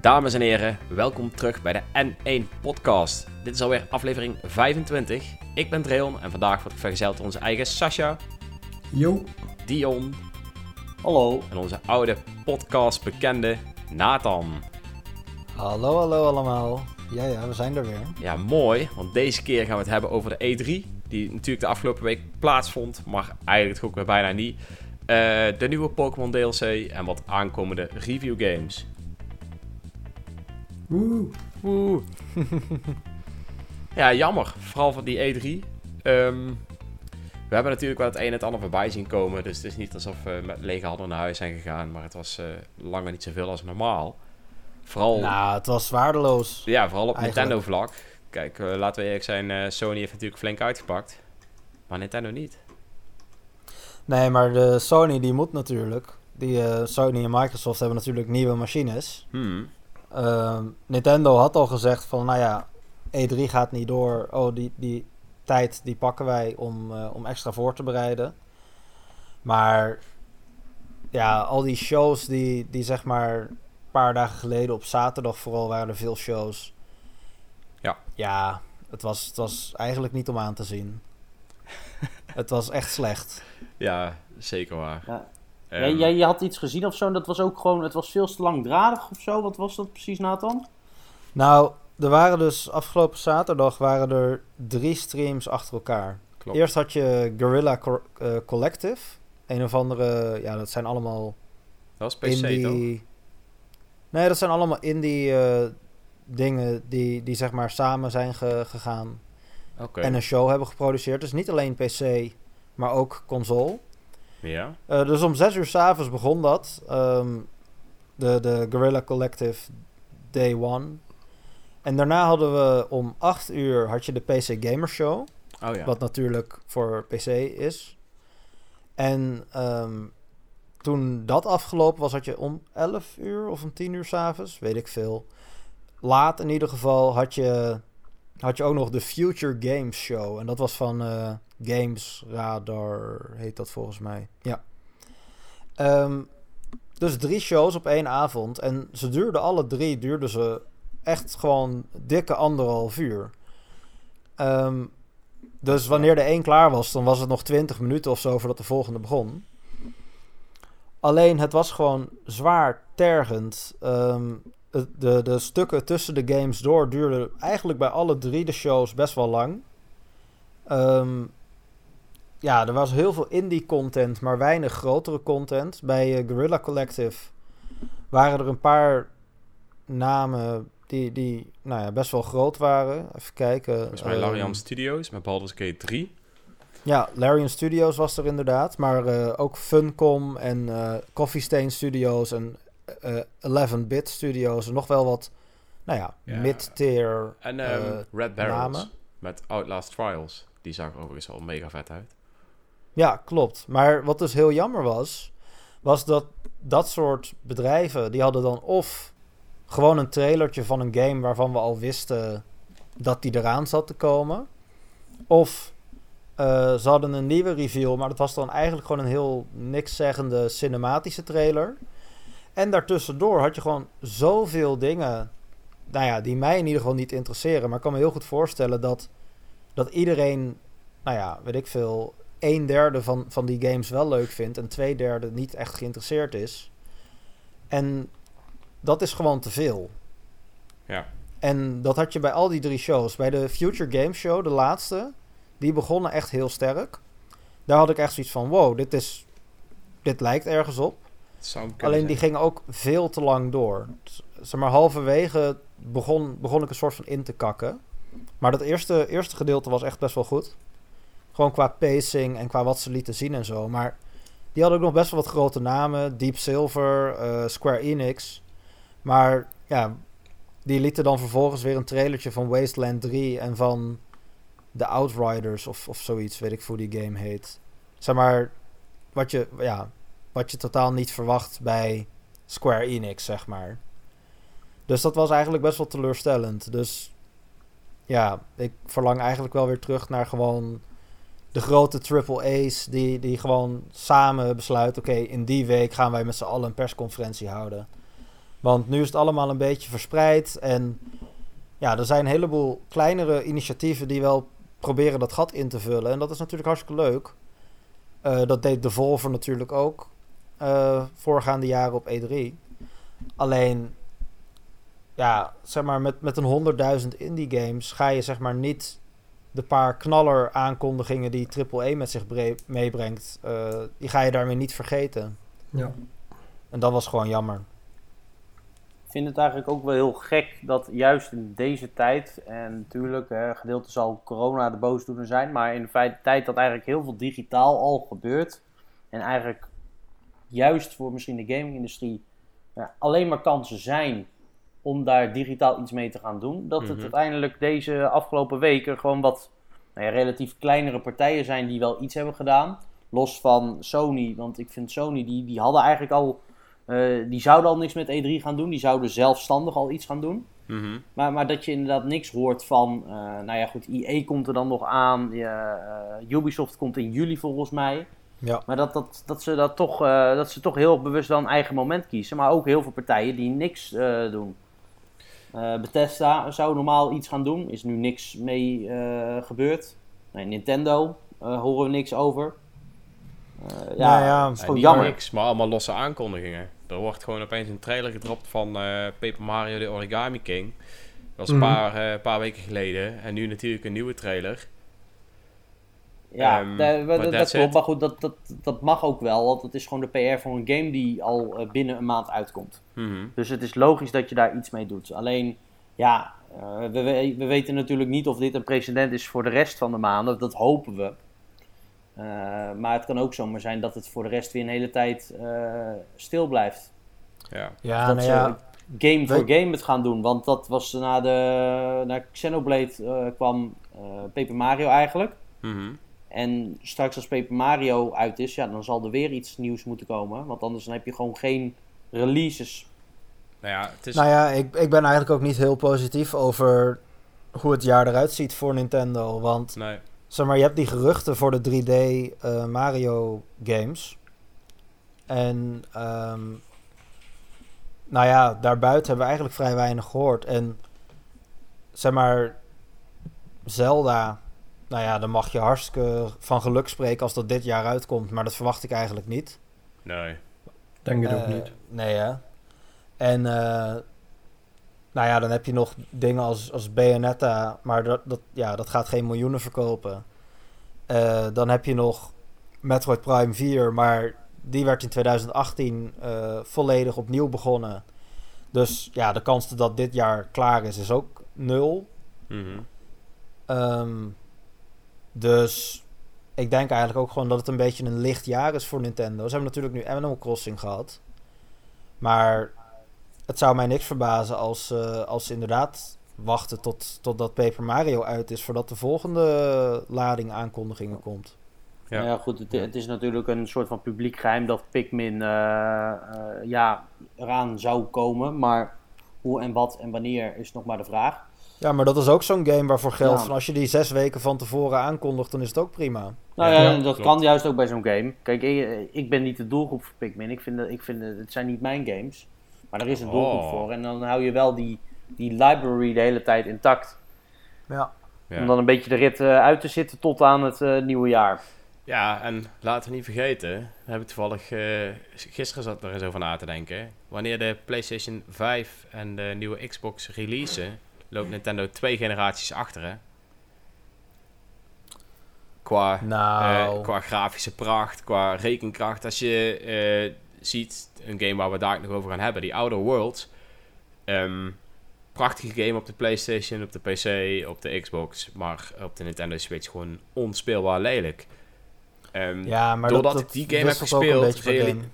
Dames en heren, welkom terug bij de N1 Podcast. Dit is alweer aflevering 25. Ik ben Dreon en vandaag word ik vergezeld door onze eigen Sasha, Yo. Dion Hallo. en onze oude podcastbekende Nathan. Hallo, hallo allemaal. Ja, ja, we zijn er weer. Ja, mooi, want deze keer gaan we het hebben over de E3, die natuurlijk de afgelopen week plaatsvond, maar eigenlijk ook weer bijna niet. Eh, de nieuwe Pokémon DLC en wat aankomende review games. Woe. Woe. ja, jammer. Vooral van die E3. Ehm, we hebben natuurlijk wel het een en het ander voorbij zien komen. Dus het is niet alsof we met lege handen naar huis zijn gegaan. Maar het was eh langer niet zoveel als normaal. Vooral, Nou, het was waardeloos. ja, vooral op. Nintendo-vlak. Kijk, eh, laten we eerlijk zijn. eh, Sony heeft natuurlijk flink uitgepakt. Maar Nintendo niet. Nee, maar de Sony die moet natuurlijk. Die eh, Sony en Microsoft hebben natuurlijk nieuwe machines. Hmm. Ehm, Nintendo had al gezegd van, nou ja, E3 gaat niet door. Oh, die, die tijd die pakken wij om, om extra voor te bereiden. Maar ja, al die shows die, die zeg maar een paar dagen geleden op zaterdag vooral waren er veel shows. Ja. Ja, het was, het was eigenlijk niet om aan te zien. het was echt slecht. Ja, zeker waar. Ja. Ehm, jij, jij, je had iets gezien of zo en dat was ook gewoon, het was veel te langdradig of zo. Wat was dat precies, Nathan? Nou, er waren dus afgelopen zaterdag waren er drie streams achter elkaar. klopt. Eerst had je Guerrilla Co- eh, Collective. Een of andere, ja, dat zijn allemaal Dat was PC, toch? indie... Nee, dat zijn allemaal indie eh, dingen die, die zeg maar samen zijn ge- gegaan. En een show hebben geproduceerd. Dus niet alleen PC, maar ook console. Ja. Eh, dus om zes uur s'avonds begon dat. Ehm, de, de Guerrilla Collective Day One. En daarna hadden we om 8 uur had je de PC Gamer Show. Oh ja. Wat natuurlijk voor PC is. En ehm, toen dat afgelopen was, had je om 11 uur of om 10 uur s'avonds, weet ik veel. Laat in ieder geval had je, had je ook nog de Future Games Show. En dat was van eh, Games Radar, heet dat volgens mij. Ja. Ehm, dus drie shows op één avond. En ze duurden alle drie, duurden ze echt gewoon dikke anderhalf uur. Ehm, dus wanneer de één klaar was, dan was het nog 20 minuten of zo voordat de volgende begon. Alleen het was gewoon zwaar tergend. Het- de, de stukken tussen de games door duurden eigenlijk bij alle drie de shows best wel lang. Ehm, ja, er was heel veel indie content, maar weinig grotere content. Bij eh, Guerrilla Collective waren er een paar namen die, die nou ja, best wel groot waren. Even kijken. Volgens mij ehm, Larian Studios met Baldur's Gate 3. ja, Larian Studios was er inderdaad. Maar eh, ook Funcom en eh Coffee Stain Studios en eh 11-bit Studios. En nog wel wat, nou ja, mid-tier. En ehm, eh, Red Barrels namen. met Outlast Trials. Die zag er overigens wel mega vet uit. Ja, klopt. Maar wat dus heel jammer was, was dat dat soort bedrijven, die hadden dan of gewoon een trailertje van een game waarvan we al wisten dat die eraan zat te komen. Of eh, ze hadden een nieuwe reveal, maar dat was dan eigenlijk gewoon een heel niks zeggende cinematische trailer. En daartussendoor had je gewoon zoveel dingen, nou ja, die mij in ieder geval niet interesseren. Maar ik kan me heel goed voorstellen dat, dat iedereen, nou ja, weet ik veel, een derde van, van die games wel leuk vindt en twee derde niet echt geïnteresseerd is. En dat is gewoon te veel. Ja. En dat had je bij al die drie shows. Bij de Future Game Show, de laatste, die begonnen echt heel sterk. Daar had ik echt zoiets van, wow, dit is... Dit lijkt ergens op. Zou Alleen die ging ook veel te lang door. Zeg maar, halverwege begon, begon ik een soort van in te kakken. Maar dat eerste, eerste gedeelte was echt best wel goed. Gewoon qua pacing en qua wat ze lieten zien en zo. Maar die hadden ook nog best wel wat grote namen. Deep Silver, eh, Square Enix. Maar ja, die lieten dan vervolgens weer een trailertje van Wasteland 3 en van The Outriders of, of zoiets. Weet ik hoe die game heet. Zeg maar, wat je, ja, wat je totaal niet verwacht bij Square Enix, zeg maar. Dus dat was eigenlijk best wel teleurstellend. Dus ja, ik verlang eigenlijk wel weer terug naar gewoon de grote triple A's die, die gewoon samen besluiten... oké, in die week gaan wij met z'n allen een persconferentie houden. Want nu is het allemaal een beetje verspreid en ja, er zijn een heleboel kleinere initiatieven die wel proberen dat gat in te vullen. En dat is natuurlijk hartstikke leuk. Uh, dat deed Devolver natuurlijk ook uh, voorgaande jaren op E3. Alleen, ja, zeg maar, met, met een 100.000 indie games ga je zeg maar niet de paar knaller aankondigingen die AAA met zich meebrengt, uh, die ga je daarmee niet vergeten. Ja. En dat was gewoon jammer. Ik vind het eigenlijk ook wel heel gek dat juist in deze tijd, en natuurlijk, hè, gedeelte zal corona de boosdoener zijn, maar in de tijd dat eigenlijk heel veel digitaal al gebeurt, en eigenlijk juist voor misschien de gaming-industrie ja, alleen maar kansen zijn om daar digitaal iets mee te gaan doen, dat het mhm. uiteindelijk deze afgelopen weken gewoon wat nou ja, relatief kleinere partijen zijn die wel iets hebben gedaan. Los van Sony, want ik vind Sony, die, die hadden eigenlijk al uh, die zouden al niks met E3 gaan doen. Die zouden zelfstandig al iets gaan doen. Mhm. maar, maar dat je inderdaad niks hoort van... Uh, nou ja, goed, EA komt er dan nog aan. Uh, Ubisoft komt in juli volgens mij. Ja. Maar dat, dat, dat, ze dat, toch, dat ze toch heel bewust wel een eigen moment kiezen. Maar ook heel veel partijen die niks doen. Bethesda zou normaal iets gaan doen. Is nu niks mee gebeurd. Nee, Nintendo horen we niks over. Uh, ja, nou ja, is gewoon jammer. Niks, maar allemaal losse aankondigingen. Er wordt gewoon opeens een trailer gedropt van uh, Paper Mario de Origami King. Dat was een mhm. paar, uh, paar weken geleden. En nu natuurlijk een nieuwe trailer. Ja, um, dat, dat klopt. Maar goed, dat, dat, dat mag ook wel. Want het is gewoon de PR voor een game die al binnen een maand uitkomt. Mhm. Dus het is logisch dat je daar iets mee doet. Alleen, ja, we, we weten natuurlijk niet of dit een precedent is voor de rest van de maanden. Dat hopen we. Eh, maar het kan ook zomaar zijn dat het voor de rest weer een hele tijd uh, stil blijft. Ja, ja dat nou ze ja. game voor game het gaan doen. Want dat was na, de, na Xenoblade uh, kwam Paper Mario eigenlijk. Mm En straks als Paper Mario uit is, ja, dan zal er weer iets nieuws moeten komen. Want anders dan heb je gewoon geen releases. Nou ja, het is... nou ja ik, ik ben eigenlijk ook niet heel positief over hoe het jaar eruit ziet voor Nintendo. Want nee. Zeg maar, je hebt die geruchten voor de 3D uh, eh, Mario games. En um, nou ja, daarbuiten hebben we eigenlijk vrij weinig gehoord. En zeg maar, Zelda, nou ja, dan mag je hartstikke van geluk spreken als dat dit jaar uitkomt. Maar dat verwacht ik eigenlijk niet. Nee. Denk het uh, ook niet. Nee, hè. En uh, nou ja, dan heb je nog dingen als, als Bayonetta, maar dat, dat, ja, dat gaat geen miljoenen verkopen. Uh, dan heb je nog Metroid Prime 4, maar die werd in 2018 uh, eh, volledig opnieuw begonnen. Dus ja, de kans dat dit jaar klaar is, is ook nul. Mm um, dus ik denk eigenlijk ook gewoon dat het een beetje een licht jaar is voor Nintendo. Ze hebben natuurlijk nu Animal Crossing gehad. Maar het zou mij niks verbazen als, uh, als ze inderdaad wachten tot, totdat Paper Mario uit is voordat de volgende lading aankondigingen komt. Ja, nou ja goed, het, het, is natuurlijk een soort van publiek geheim dat Pikmin uh, uh, ja, eraan zou komen. Maar hoe en wat en wanneer is nog maar de vraag. Ja, maar dat is ook zo'n game waarvoor geldt van als je die zes weken van tevoren aankondigt, dan is het ook prima. Nou ja, dat kan juist ook bij zo'n game. Kijk, ik, ik, ben niet de doelgroep voor Pikmin. Ik vind, dat, ik vind het zijn niet mijn games. Maar er is een doelgroep oh. voor. En dan hou je wel die, die library de hele tijd intact. Ja. Om dan een beetje de rit uh, uit te zitten tot aan het uh, nieuwe jaar. Ja, en laten we niet vergeten, we hebben toevallig uh, gisteren zat er eens over na te denken. Wanneer de PlayStation 5 en de nieuwe Xbox releasen, loopt Nintendo twee generaties achter. Hè? Qua, nou. qua grafische pracht, qua rekenkracht. Als je ziet, een game waar we daar nog over gaan hebben, die Outer Worlds. Um, prachtige game op de PlayStation, op de PC, op de Xbox. Maar op de Nintendo Switch gewoon onspeelbaar lelijk. Um, ja, maar doordat dat, ik die game heb gespeeld.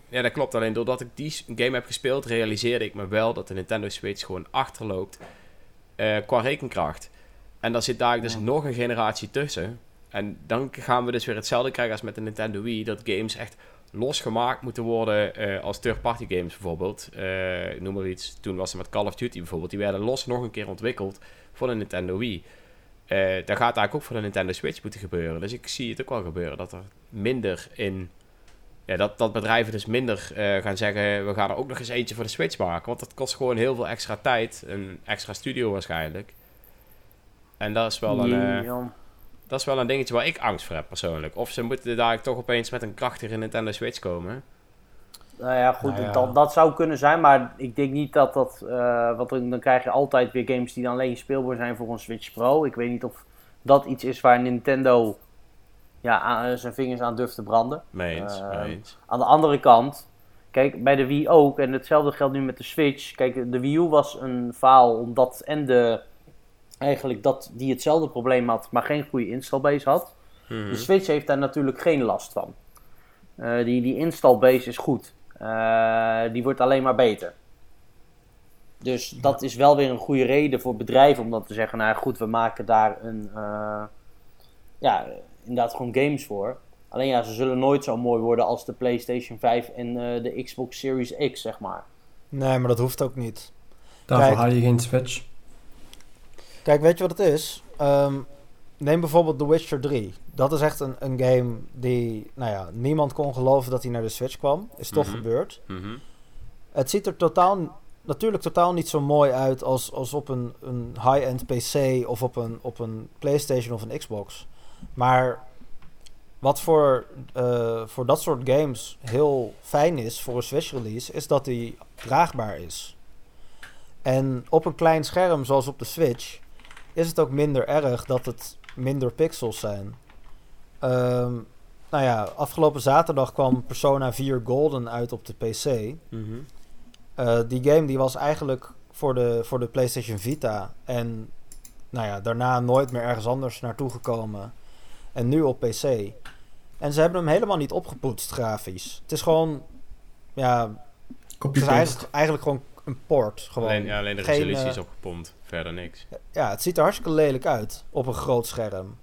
Ja, dat klopt. Alleen doordat ik die game heb gespeeld, realiseerde ik me wel dat de Nintendo Switch gewoon achterloopt uh, qua rekenkracht. En daar zit daar dus nog een generatie tussen. En dan gaan we dus weer hetzelfde krijgen als met de Nintendo Wii. Dat games echt losgemaakt moeten worden uh, als third-party games bijvoorbeeld. Uh, noem maar iets. Toen was het met Call of Duty bijvoorbeeld. Die werden los nog een keer ontwikkeld voor de Nintendo Wii. eh dat gaat eigenlijk ook voor de Nintendo Switch moeten gebeuren. Dus ik zie het ook wel gebeuren dat er minder in. Ja, dat, dat bedrijven dus minder eh, gaan zeggen: we gaan er ook nog eens eentje voor de Switch maken. Want dat kost gewoon heel veel extra tijd. Een extra studio waarschijnlijk. En dat is wel een. eh, dat is wel een dingetje waar ik angst voor heb persoonlijk. Of ze moeten daar toch opeens met een krachtige Nintendo Switch komen. Nou ja, goed, Nou ja. Dat, dat zou kunnen zijn, maar ik denk niet dat dat... eh want dan, dan krijg je altijd weer games die dan alleen speelbaar zijn voor een Switch Pro. Ik weet niet of dat iets is waar Nintendo ja, aan- zijn vingers aan durft te branden. Mee eens, Ehm, mee eens. Aan de andere kant, kijk, bij de Wii ook, en hetzelfde geldt nu met de Switch. Kijk, de Wii U was een faal, omdat en de... Eigenlijk dat die hetzelfde probleem had, maar geen goede installbase had. Mhm. De Switch heeft daar natuurlijk geen last van. Eh, die, die installbase is goed. Eh, die wordt alleen maar beter. Dus dat is wel weer een goede reden voor bedrijven om dan te zeggen, nou goed, we maken daar een, eh, ja, inderdaad gewoon games voor. Alleen ja, ze zullen nooit zo mooi worden als de PlayStation 5 en eh, de Xbox Series X, zeg maar. Nee, maar dat hoeft ook niet. Daarvoor haal je geen Switch. Kijk, weet je wat het is? Ehm, neem bijvoorbeeld The Witcher 3. Dat is echt een, een game die, nou ja, niemand kon geloven dat hij naar de Switch kwam. Is toch Mhm. gebeurd. Mhm. Het ziet er totaal, natuurlijk totaal niet zo mooi uit als, als op een, een high-end PC of op een, op een PlayStation of een Xbox. Maar wat voor, eh, voor dat soort games heel fijn is voor een Switch release, is dat die draagbaar is. En op een klein scherm zoals op de Switch is het ook minder erg dat het minder pixels zijn. Ehm, nou ja, afgelopen zaterdag kwam Persona 4 Golden uit op de PC. Mhm. Eh, die game die was eigenlijk voor de, voor de PlayStation Vita. En nou ja, daarna nooit meer ergens anders naartoe gekomen. En nu op PC. En ze hebben hem helemaal niet opgepoetst grafisch. Het is gewoon. Ja, het is eigenlijk, eigenlijk gewoon een port. Gewoon. Alleen, ja, alleen de Geen, resolutie is eh, opgepompt, verder niks. Ja, het ziet er hartstikke lelijk uit op een groot scherm.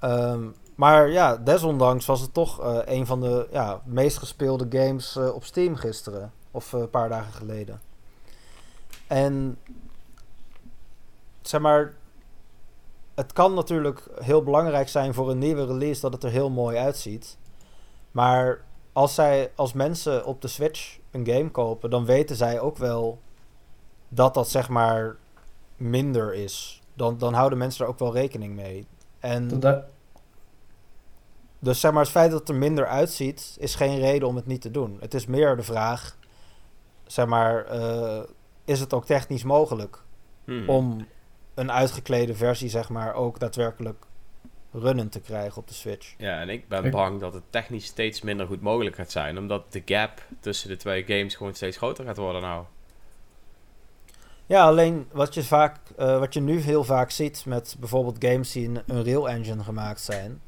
Ehm, maar ja, desondanks was het toch eh, een van de ja, meest gespeelde games eh, op Steam gisteren. Of eh, een paar dagen geleden. En zeg maar, het kan natuurlijk heel belangrijk zijn voor een nieuwe release dat het er heel mooi uitziet. Maar als, zij, als mensen op de Switch een game kopen, dan weten zij ook wel dat dat zeg maar minder is. Dan, dan houden mensen er ook wel rekening mee. En Dat- dus zeg maar, het feit dat het er minder uitziet, is geen reden om het niet te doen. Het is meer de vraag, zeg maar, eh, is het ook technisch mogelijk Mhm. om een uitgeklede versie, zeg maar, ook daadwerkelijk runnend te krijgen op de Switch? Ja, en ik ben bang dat het technisch steeds minder goed mogelijk gaat zijn. Omdat de gap tussen de twee games gewoon steeds groter gaat worden nou. Ja, alleen wat je, vaak, eh, wat je nu heel vaak ziet met bijvoorbeeld games die in Unreal Engine gemaakt zijn,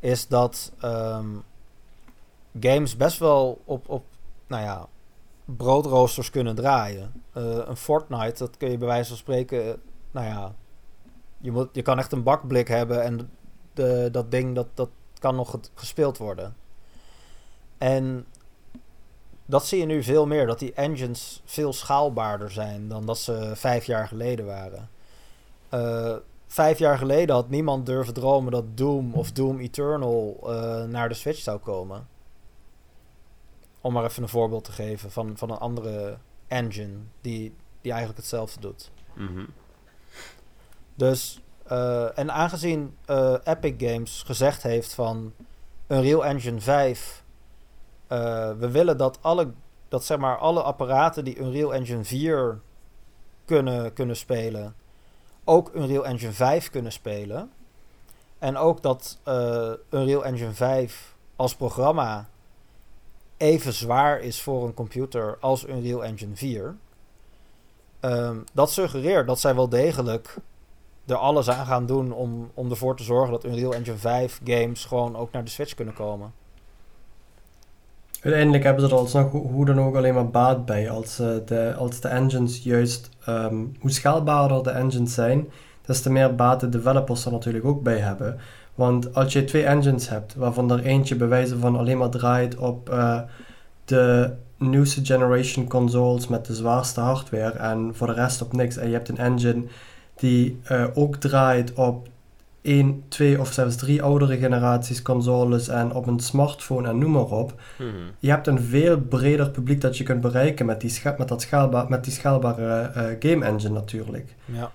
is dat ehm, games best wel op, op nou ja, broodroosters kunnen draaien. Eh, een Fortnite, dat kun je bij wijze van spreken, nou ja, je, moet, je kan echt een bakblik hebben en de, dat ding dat, dat kan nog ge- gespeeld worden. En dat zie je nu veel meer, dat die engines veel schaalbaarder zijn dan dat ze vijf jaar geleden waren. Eh, vijf jaar geleden had niemand durven dromen dat Doom of Doom Eternal eh, naar de Switch zou komen. Om maar even een voorbeeld te geven van, van een andere engine die, die eigenlijk hetzelfde doet. Mhm. Dus, eh, en aangezien eh, Epic Games gezegd heeft van Unreal Engine 5, eh, we willen dat alle, dat zeg maar alle apparaten die Unreal Engine 4 kunnen, kunnen spelen, ook Unreal Engine 5 kunnen spelen. En ook dat Unreal Engine 5 als programma even zwaar is voor een computer als Unreal Engine 4. Ehm, dat suggereert dat zij wel degelijk er alles aan gaan doen om, om ervoor te zorgen dat Unreal Engine 5 games gewoon ook naar de Switch kunnen komen. Uiteindelijk hebben ze er alsnog hoe, dan ook alleen maar baat bij. Als, eh, de, als de engines juist, ehm, hoe schaalbaarder de engines zijn, des te meer baat de developers er natuurlijk ook bij hebben. Want als je twee engines hebt, waarvan er eentje bij wijze van alleen maar draait op eh, de nieuwste generation consoles met de zwaarste hardware en voor de rest op niks. En je hebt een engine die eh, ook draait op één, twee of zelfs drie oudere generaties consoles en op een smartphone en noem maar op. Mhm. Je hebt een veel breder publiek dat je kunt bereiken met die, scha- met dat schaalba met die schaalbare eh, game engine natuurlijk. Ja.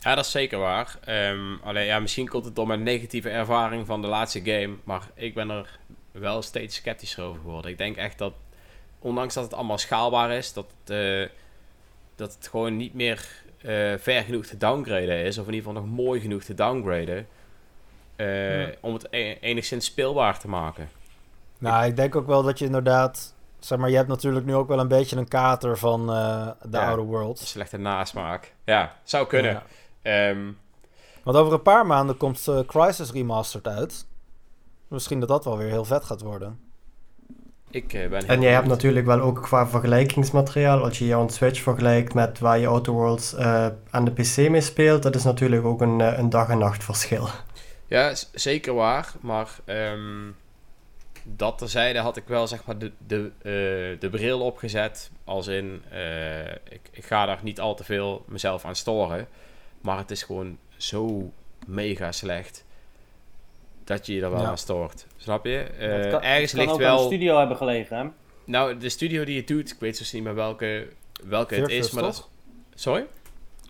Ja, dat is zeker waar. Ehm, alleen ja, misschien komt het door mijn negatieve ervaring van de laatste game. Maar ik ben er wel steeds sceptischer over geworden. Ik denk echt dat, ondanks dat het allemaal schaalbaar is, dat het, eh, dat het gewoon niet meer eh, ver genoeg te downgraden is. Of in ieder geval nog mooi genoeg te downgraden. eh, Ja. Om het e- enigszins speelbaar te maken. Nou, ik denk ook wel dat je inderdaad... Zeg maar, je hebt natuurlijk nu ook wel een beetje een kater van eh de Ja. Outer Worlds. Slechte nasmaak. Ja, zou kunnen. Ja. Ehm, Want over een paar maanden komt Crisis Remastered uit. Misschien dat dat wel weer heel vet gaat worden. Ik eh, ben heel En jij hebt natuurlijk wel ook qua vergelijkingsmateriaal, als je jouw Switch vergelijkt met waar je Outer Worlds eh, aan de PC mee speelt, dat is natuurlijk ook een, eh, een dag en nacht verschil. Ja, zeker waar. Maar ehm, dat terzijde had ik wel zeg maar de, de, de bril opgezet. Als in, ik, ik ga daar niet al te veel mezelf aan storen. Maar het is gewoon zo mega slecht. Dat je je er wel Ja. aan stoort. Snap je? Eh, Het kan, ergens het kan ligt ook aan de wel... studio hebben gelegen, hè? Nou, de studio die het doet, ik weet dus niet meer welke, welke het is. Maar dat, sorry?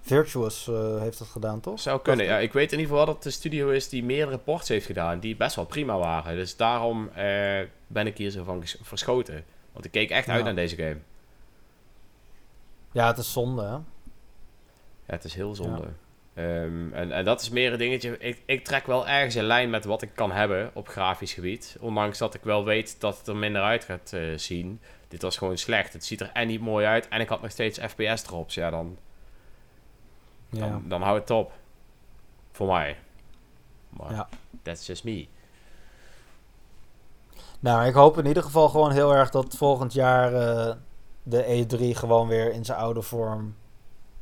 Virtuous eh, heeft dat gedaan, toch? Zou kunnen. Ja, ik weet in ieder geval dat het een studio is die meerdere ports heeft gedaan. Die best wel prima waren. Dus daarom eh, ben ik hier zo van verschoten. Want ik keek echt uit naar deze game. Ja, het is zonde, hè? Ja, het is heel zonde. Ehm, en, en dat is meer een dingetje. Ik, ik trek wel ergens een lijn met wat ik kan hebben op grafisch gebied. Ondanks dat ik wel weet dat het er minder uit gaat eh, zien. Dit was gewoon slecht. Het ziet er en niet mooi uit. En ik had nog steeds FPS drops. Ja, dan, Ja. dan, dan hou het op. Voor mij. Maar Ja. that's just me. Nou, ik hoop in ieder geval gewoon heel erg dat volgend jaar eh, de E3 gewoon weer in zijn oude vorm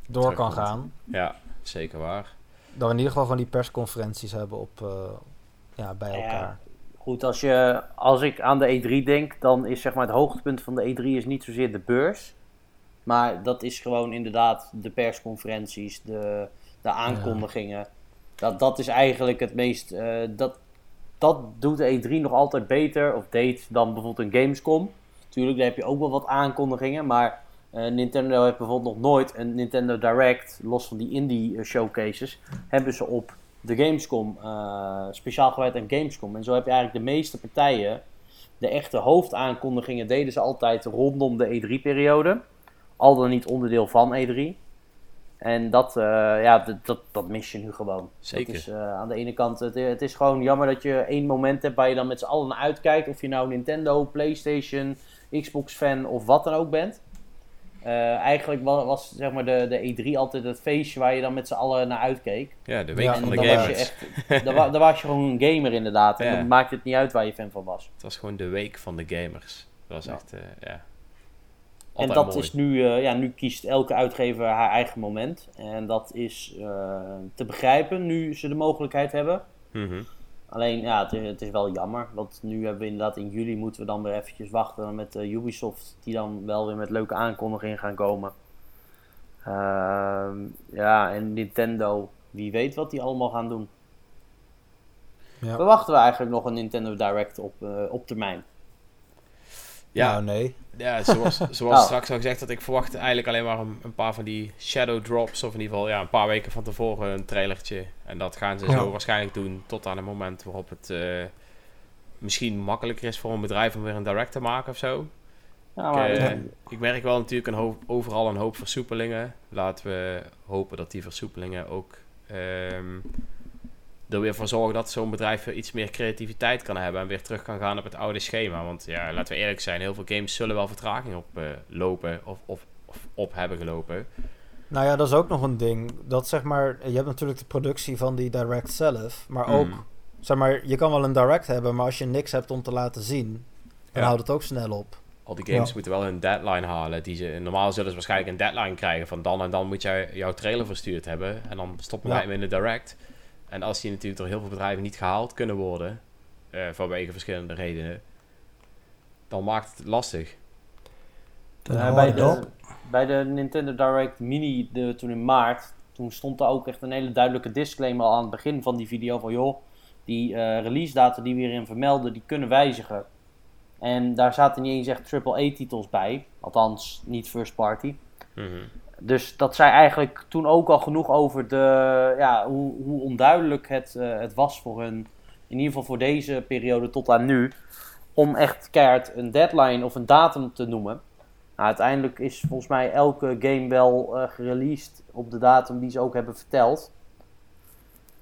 door kan gaan. Ja, zeker waar. Dat we in ieder geval gewoon die persconferenties hebben op, eh, ja, bij Ja. elkaar. Goed, als, je, als ik aan de E3 denk, dan is zeg maar het hoogtepunt van de E3 is niet zozeer de beurs. Maar dat is gewoon inderdaad de persconferenties, de, de aankondigingen. Dat, dat is eigenlijk het meest. eh, dat, dat doet de E3 nog altijd beter of deed dan bijvoorbeeld een Gamescom. Tuurlijk, daar heb je ook wel wat aankondigingen. Maar eh, Nintendo heeft bijvoorbeeld nog nooit een Nintendo Direct, los van die indie eh, showcases, hebben ze op de Gamescom, eh, speciaal gewijd aan Gamescom. En zo heb je eigenlijk de meeste partijen, de echte hoofdaankondigingen deden ze altijd rondom de E3-periode. Al dan niet onderdeel van E3. En dat, ja, dat, dat, dat mis je nu gewoon. Zeker. Dat is, aan de ene kant, het, het is gewoon jammer dat je één moment hebt waar je dan met z'n allen uitkijkt. Of je nou Nintendo, Playstation, Xbox-fan of wat dan ook bent. Eh, eigenlijk wa- was zeg maar de, de E3 altijd het feestje waar je dan met z'n allen naar uitkeek. Ja, de week Ja, van de dan was je gamers. echt, dan, wa- dan was je gewoon een gamer inderdaad. En Ja. dan maakt het niet uit waar je fan van was. Het was gewoon de week van de gamers. Dat was Ja. echt, eh, ja. En dat mooi. is nu, eh, ja, nu kiest elke uitgever haar eigen moment. En dat is eh, te begrijpen nu ze de mogelijkheid hebben. Mhm. Alleen, ja, het is, het is wel jammer. Want nu hebben we inderdaad in juli moeten we dan weer eventjes wachten met eh, Ubisoft. Die dan wel weer met leuke aankondigingen gaan komen. Ehm, ja, en Nintendo. Wie weet wat die allemaal gaan doen. Ja. Verwachten we eigenlijk nog een Nintendo Direct op, eh, op termijn? Ja, Nou, nee. ja, zoals, zoals Nou. straks al gezegd, dat ik verwacht eigenlijk alleen maar een, een paar van die shadow drops. Of in ieder geval ja, een paar weken van tevoren een trailertje. En dat gaan ze Ja. zo waarschijnlijk doen tot aan het moment waarop het eh, misschien makkelijker is voor een bedrijf om weer een direct te maken of zo. Ja, Ik, maar, eh, ik merk wel natuurlijk een hoop, overal een hoop versoepelingen. Laten we hopen dat die versoepelingen ook ehm, er weer voor zorgen dat zo'n bedrijf weer iets meer creativiteit kan hebben en weer terug kan gaan op het oude schema. Want ja, laten we eerlijk zijn, heel veel games zullen wel vertraging op eh, lopen of, of, of op hebben gelopen. Nou ja, dat is ook nog een ding. Dat zeg maar, je hebt natuurlijk de productie van die direct zelf, maar ook, Mm. zeg maar, je kan wel een direct hebben, maar als je niks hebt om te laten zien, dan Ja. houdt het ook snel op. Al die games Ja. moeten wel een deadline halen. Die ze, normaal zullen ze waarschijnlijk een deadline krijgen van dan en dan moet jij jouw trailer verstuurd hebben. En dan stoppen wij Ja. hem in de direct. En als die natuurlijk door heel veel bedrijven niet gehaald kunnen worden, eh, vanwege verschillende redenen, dan maakt het lastig. Bij, de, op. bij de Nintendo Direct Mini de, toen in maart, toen stond er ook echt een hele duidelijke disclaimer aan het begin van die video van joh, die eh, release data die we hierin vermelden, die kunnen wijzigen. En daar zaten niet eens echt AAA-titels bij, althans niet first party. Mhm. Dus dat zei eigenlijk toen ook al genoeg over de, ja, hoe, hoe onduidelijk het, eh, het was voor hun, in ieder geval voor deze periode tot aan nu, om echt keihard een deadline of een datum te noemen. Nou, uiteindelijk is volgens mij elke game wel uh, gereleased op de datum die ze ook hebben verteld.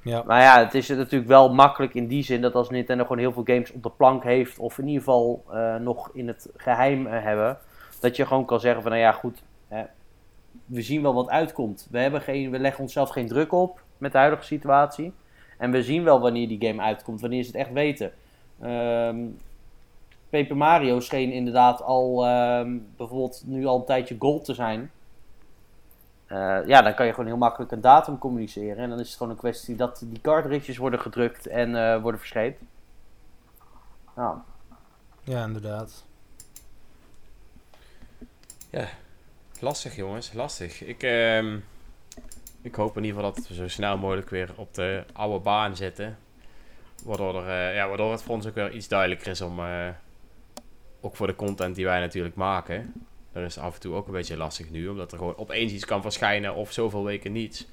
Ja. Maar ja, het is natuurlijk wel makkelijk in die zin dat als Nintendo gewoon heel veel games op de plank heeft, of in ieder geval uh, nog in het geheim uh, hebben, dat je gewoon kan zeggen van nou ja, goed, we zien wel wat uitkomt. We, hebben geen, we leggen onszelf geen druk op met de huidige situatie. En we zien wel wanneer die game uitkomt, wanneer ze het echt weten. Um, Paper Mario scheen inderdaad al um, bijvoorbeeld nu al een tijdje gold te zijn. Uh, ja, dan kan je gewoon heel makkelijk een datum communiceren. En dan is het gewoon een kwestie dat die cartridges worden gedrukt en uh, worden verscheept. Nou. Ja, inderdaad. Ja, lastig jongens, lastig. Ik, uh, ik hoop in ieder geval dat we zo snel mogelijk weer op de oude baan zitten. Waardoor, er, uh, ja, waardoor het voor ons ook weer iets duidelijker is om, uh, ook voor de content die wij natuurlijk maken. Dat is af en toe ook een beetje lastig nu, omdat er gewoon opeens iets kan verschijnen of zoveel weken niets.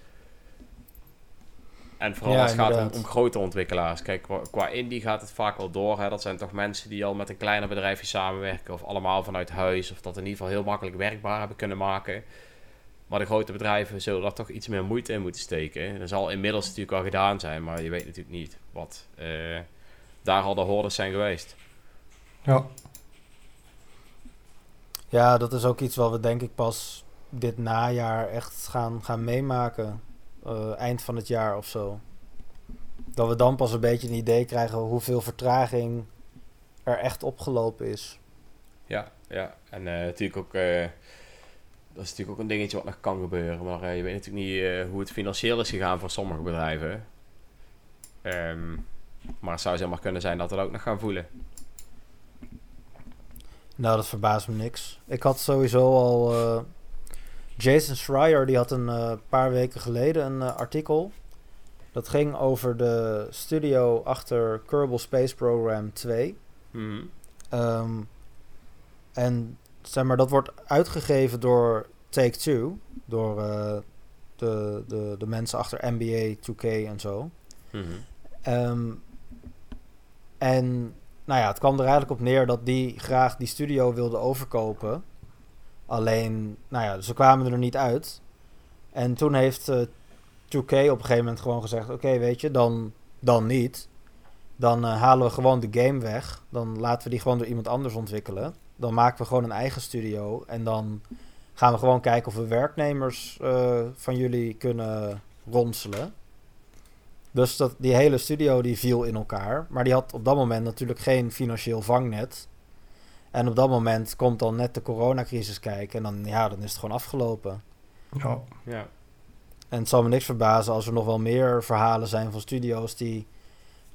En vooral Ja, als het gaat om, om grote ontwikkelaars. Kijk, qua, qua indie gaat het vaak wel door. Hè. Dat zijn toch mensen die al met een kleiner bedrijfje samenwerken. Of allemaal vanuit huis. Of dat in ieder geval heel makkelijk werkbaar hebben kunnen maken. Maar de grote bedrijven zullen daar toch iets meer moeite in moeten steken. Dat zal inmiddels natuurlijk al gedaan zijn. Maar je weet natuurlijk niet wat eh, daar al de hordes zijn geweest. Ja, Ja, dat is ook iets wat we denk ik pas dit najaar echt gaan, gaan meemaken. Eh, eind van het jaar of zo. Dat we dan pas een beetje een idee krijgen hoeveel vertraging er echt opgelopen is. Ja, ja. En eh, natuurlijk ook... eh, dat is natuurlijk ook een dingetje wat nog kan gebeuren. Maar je weet natuurlijk niet hoe het financieel is gegaan voor sommige bedrijven. Ehm, maar het zou zomaar kunnen zijn dat we dat ook nog gaan voelen. Nou, dat verbaast me niks. Ik had sowieso al. Jason Schreier die had een eh, paar weken geleden een eh, artikel. Dat ging over de studio achter Kerbal Space Program 2. Mhm. Ehm, en zeg maar, dat wordt uitgegeven door Take-Two. Door eh, de, de, de mensen achter NBA 2K en zo. Mhm. Ehm, en nou ja, het kwam er eigenlijk op neer dat die graag die studio wilde overkopen. Alleen, nou ja, ze kwamen er niet uit. En toen heeft eh 2K op een gegeven moment gewoon gezegd: Oké, weet je, dan, dan niet. Dan eh, halen we gewoon de game weg. Dan laten we die gewoon door iemand anders ontwikkelen. Dan maken we gewoon een eigen studio. En dan gaan we gewoon kijken of we werknemers eh, van jullie kunnen ronselen. Dus dat, die hele studio die viel in elkaar. Maar die had op dat moment natuurlijk geen financieel vangnet. En op dat moment komt dan net de coronacrisis kijken. En dan, ja, dan is het gewoon afgelopen. ja. Ja. En het zal me niks verbazen als er nog wel meer verhalen zijn van studio's die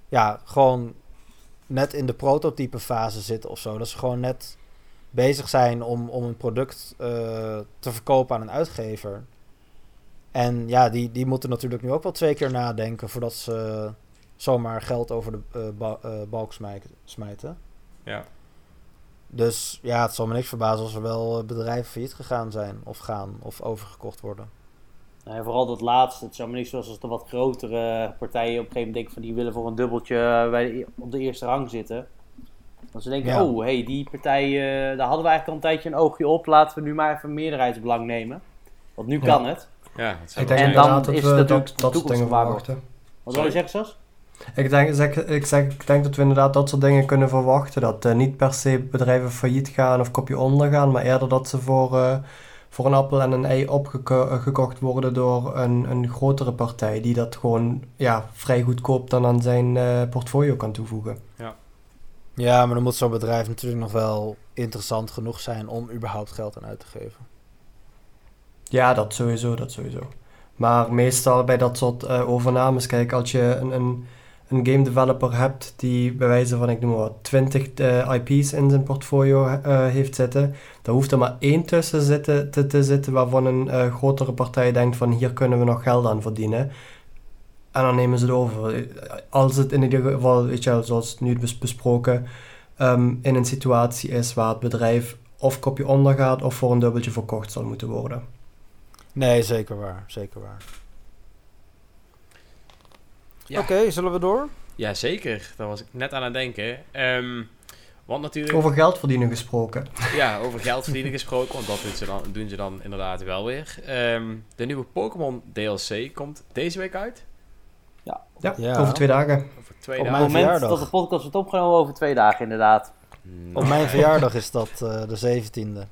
ja, gewoon net in de prototype fase zitten of zo. Dat ze gewoon net bezig zijn om, om een product eh, te verkopen aan een uitgever. En ja, die, die moeten natuurlijk nu ook wel twee keer nadenken voordat ze zomaar geld over de eh, ba- eh, balk smijten- smijten. Ja. Dus ja, het zal me niks verbazen als er wel eh, bedrijven failliet gegaan zijn of gaan of overgekocht worden. Nou, en vooral dat laatste. Het zou me niet zoals als de wat grotere partijen op een gegeven moment denken van die willen voor een dubbeltje eh, bij de, op de eerste rang zitten. Dat ze denken, Ja. oh hey, die partij, eh, daar hadden we eigenlijk al een tijdje een oogje op. Laten we nu maar even meerderheidsbelang nemen. Want nu Ja. kan het. Ja, dat zou Ik wel denk En dan dat is we het dat, natuurlijk dat toekomstgevaar verwachten. Wat wil je zeggen, Sas? Ik denk, zeg, ik, zeg, ik denk dat we inderdaad dat soort dingen kunnen verwachten. Dat eh, niet per se bedrijven failliet gaan of kopje onder gaan, maar eerder dat ze voor, eh, voor een appel en een ei opgekocht worden door een, een grotere partij die dat gewoon ja, vrij goedkoop dan aan zijn eh, portfolio kan toevoegen. Ja, maar dan moet zo'n bedrijf natuurlijk nog wel interessant genoeg zijn om überhaupt geld aan uit te geven. Ja, dat sowieso, dat sowieso. Maar meestal bij dat soort eh, overnames, kijk, als je een, een, een game developer hebt die bij wijze van, ik noem maar wat, 20 eh, IP's in zijn portfolio eh, heeft zitten, dan hoeft er maar één tussen zitten, te, te zitten waarvan een eh, grotere partij denkt van hier kunnen we nog geld aan verdienen. En dan nemen ze het over. Als het in ieder geval, weet je wel, zoals nu bes- besproken, ehm, in een situatie is waar het bedrijf of kopje ondergaat of voor een dubbeltje verkocht zal moeten worden. Nee, zeker waar. Zeker waar. Ja. Oké, zullen we door? Ja, zeker. Daar was ik net aan het denken. Ehm, want natuurlijk, Over geld verdienen gesproken. ja, over geld verdienen gesproken, want dat doen ze dan, doen ze dan inderdaad wel weer. Ehm, de nieuwe Pokémon DLC komt deze week uit. Ja, Ja. over twee dagen. Over twee Op dagen. het mijn moment verjaardag. dat de podcast wordt opgenomen over twee dagen inderdaad. Mm, Op mijn verjaardag is dat eh, de 17e.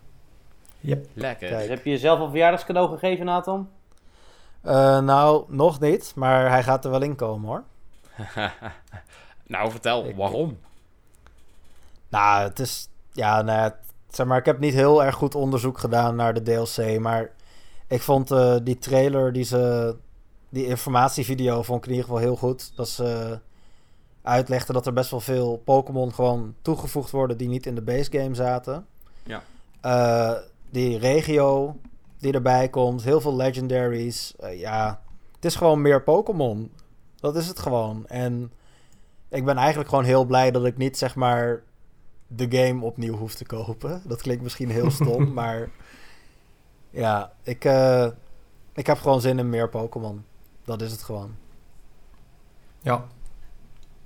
Lekker. Kijk. Dus heb je jezelf een verjaardagscadeau gegeven, Nathan? Eh, nou, nog niet, maar hij gaat er wel in komen hoor. nou, vertel, Ik- waarom? Nou, het is. Ja, nou het- zeg maar, ik heb niet heel erg goed onderzoek gedaan naar de DLC. Maar ik vond eh, die trailer, die ze. Die informatievideo vond ik in ieder geval heel goed. Dat ze uitlegden dat er best wel veel Pokémon gewoon toegevoegd worden die niet in de base game zaten. Ja. Eh, die regio die erbij komt, heel veel legendaries. Eh, ja, het is gewoon meer Pokémon. Dat is het gewoon. En ik ben eigenlijk gewoon heel blij dat ik niet zeg maar de game opnieuw hoef te kopen. Dat klinkt misschien heel stom, maar ja, ik, eh, ik heb gewoon zin in meer Pokémon. Dat is het gewoon. Ja,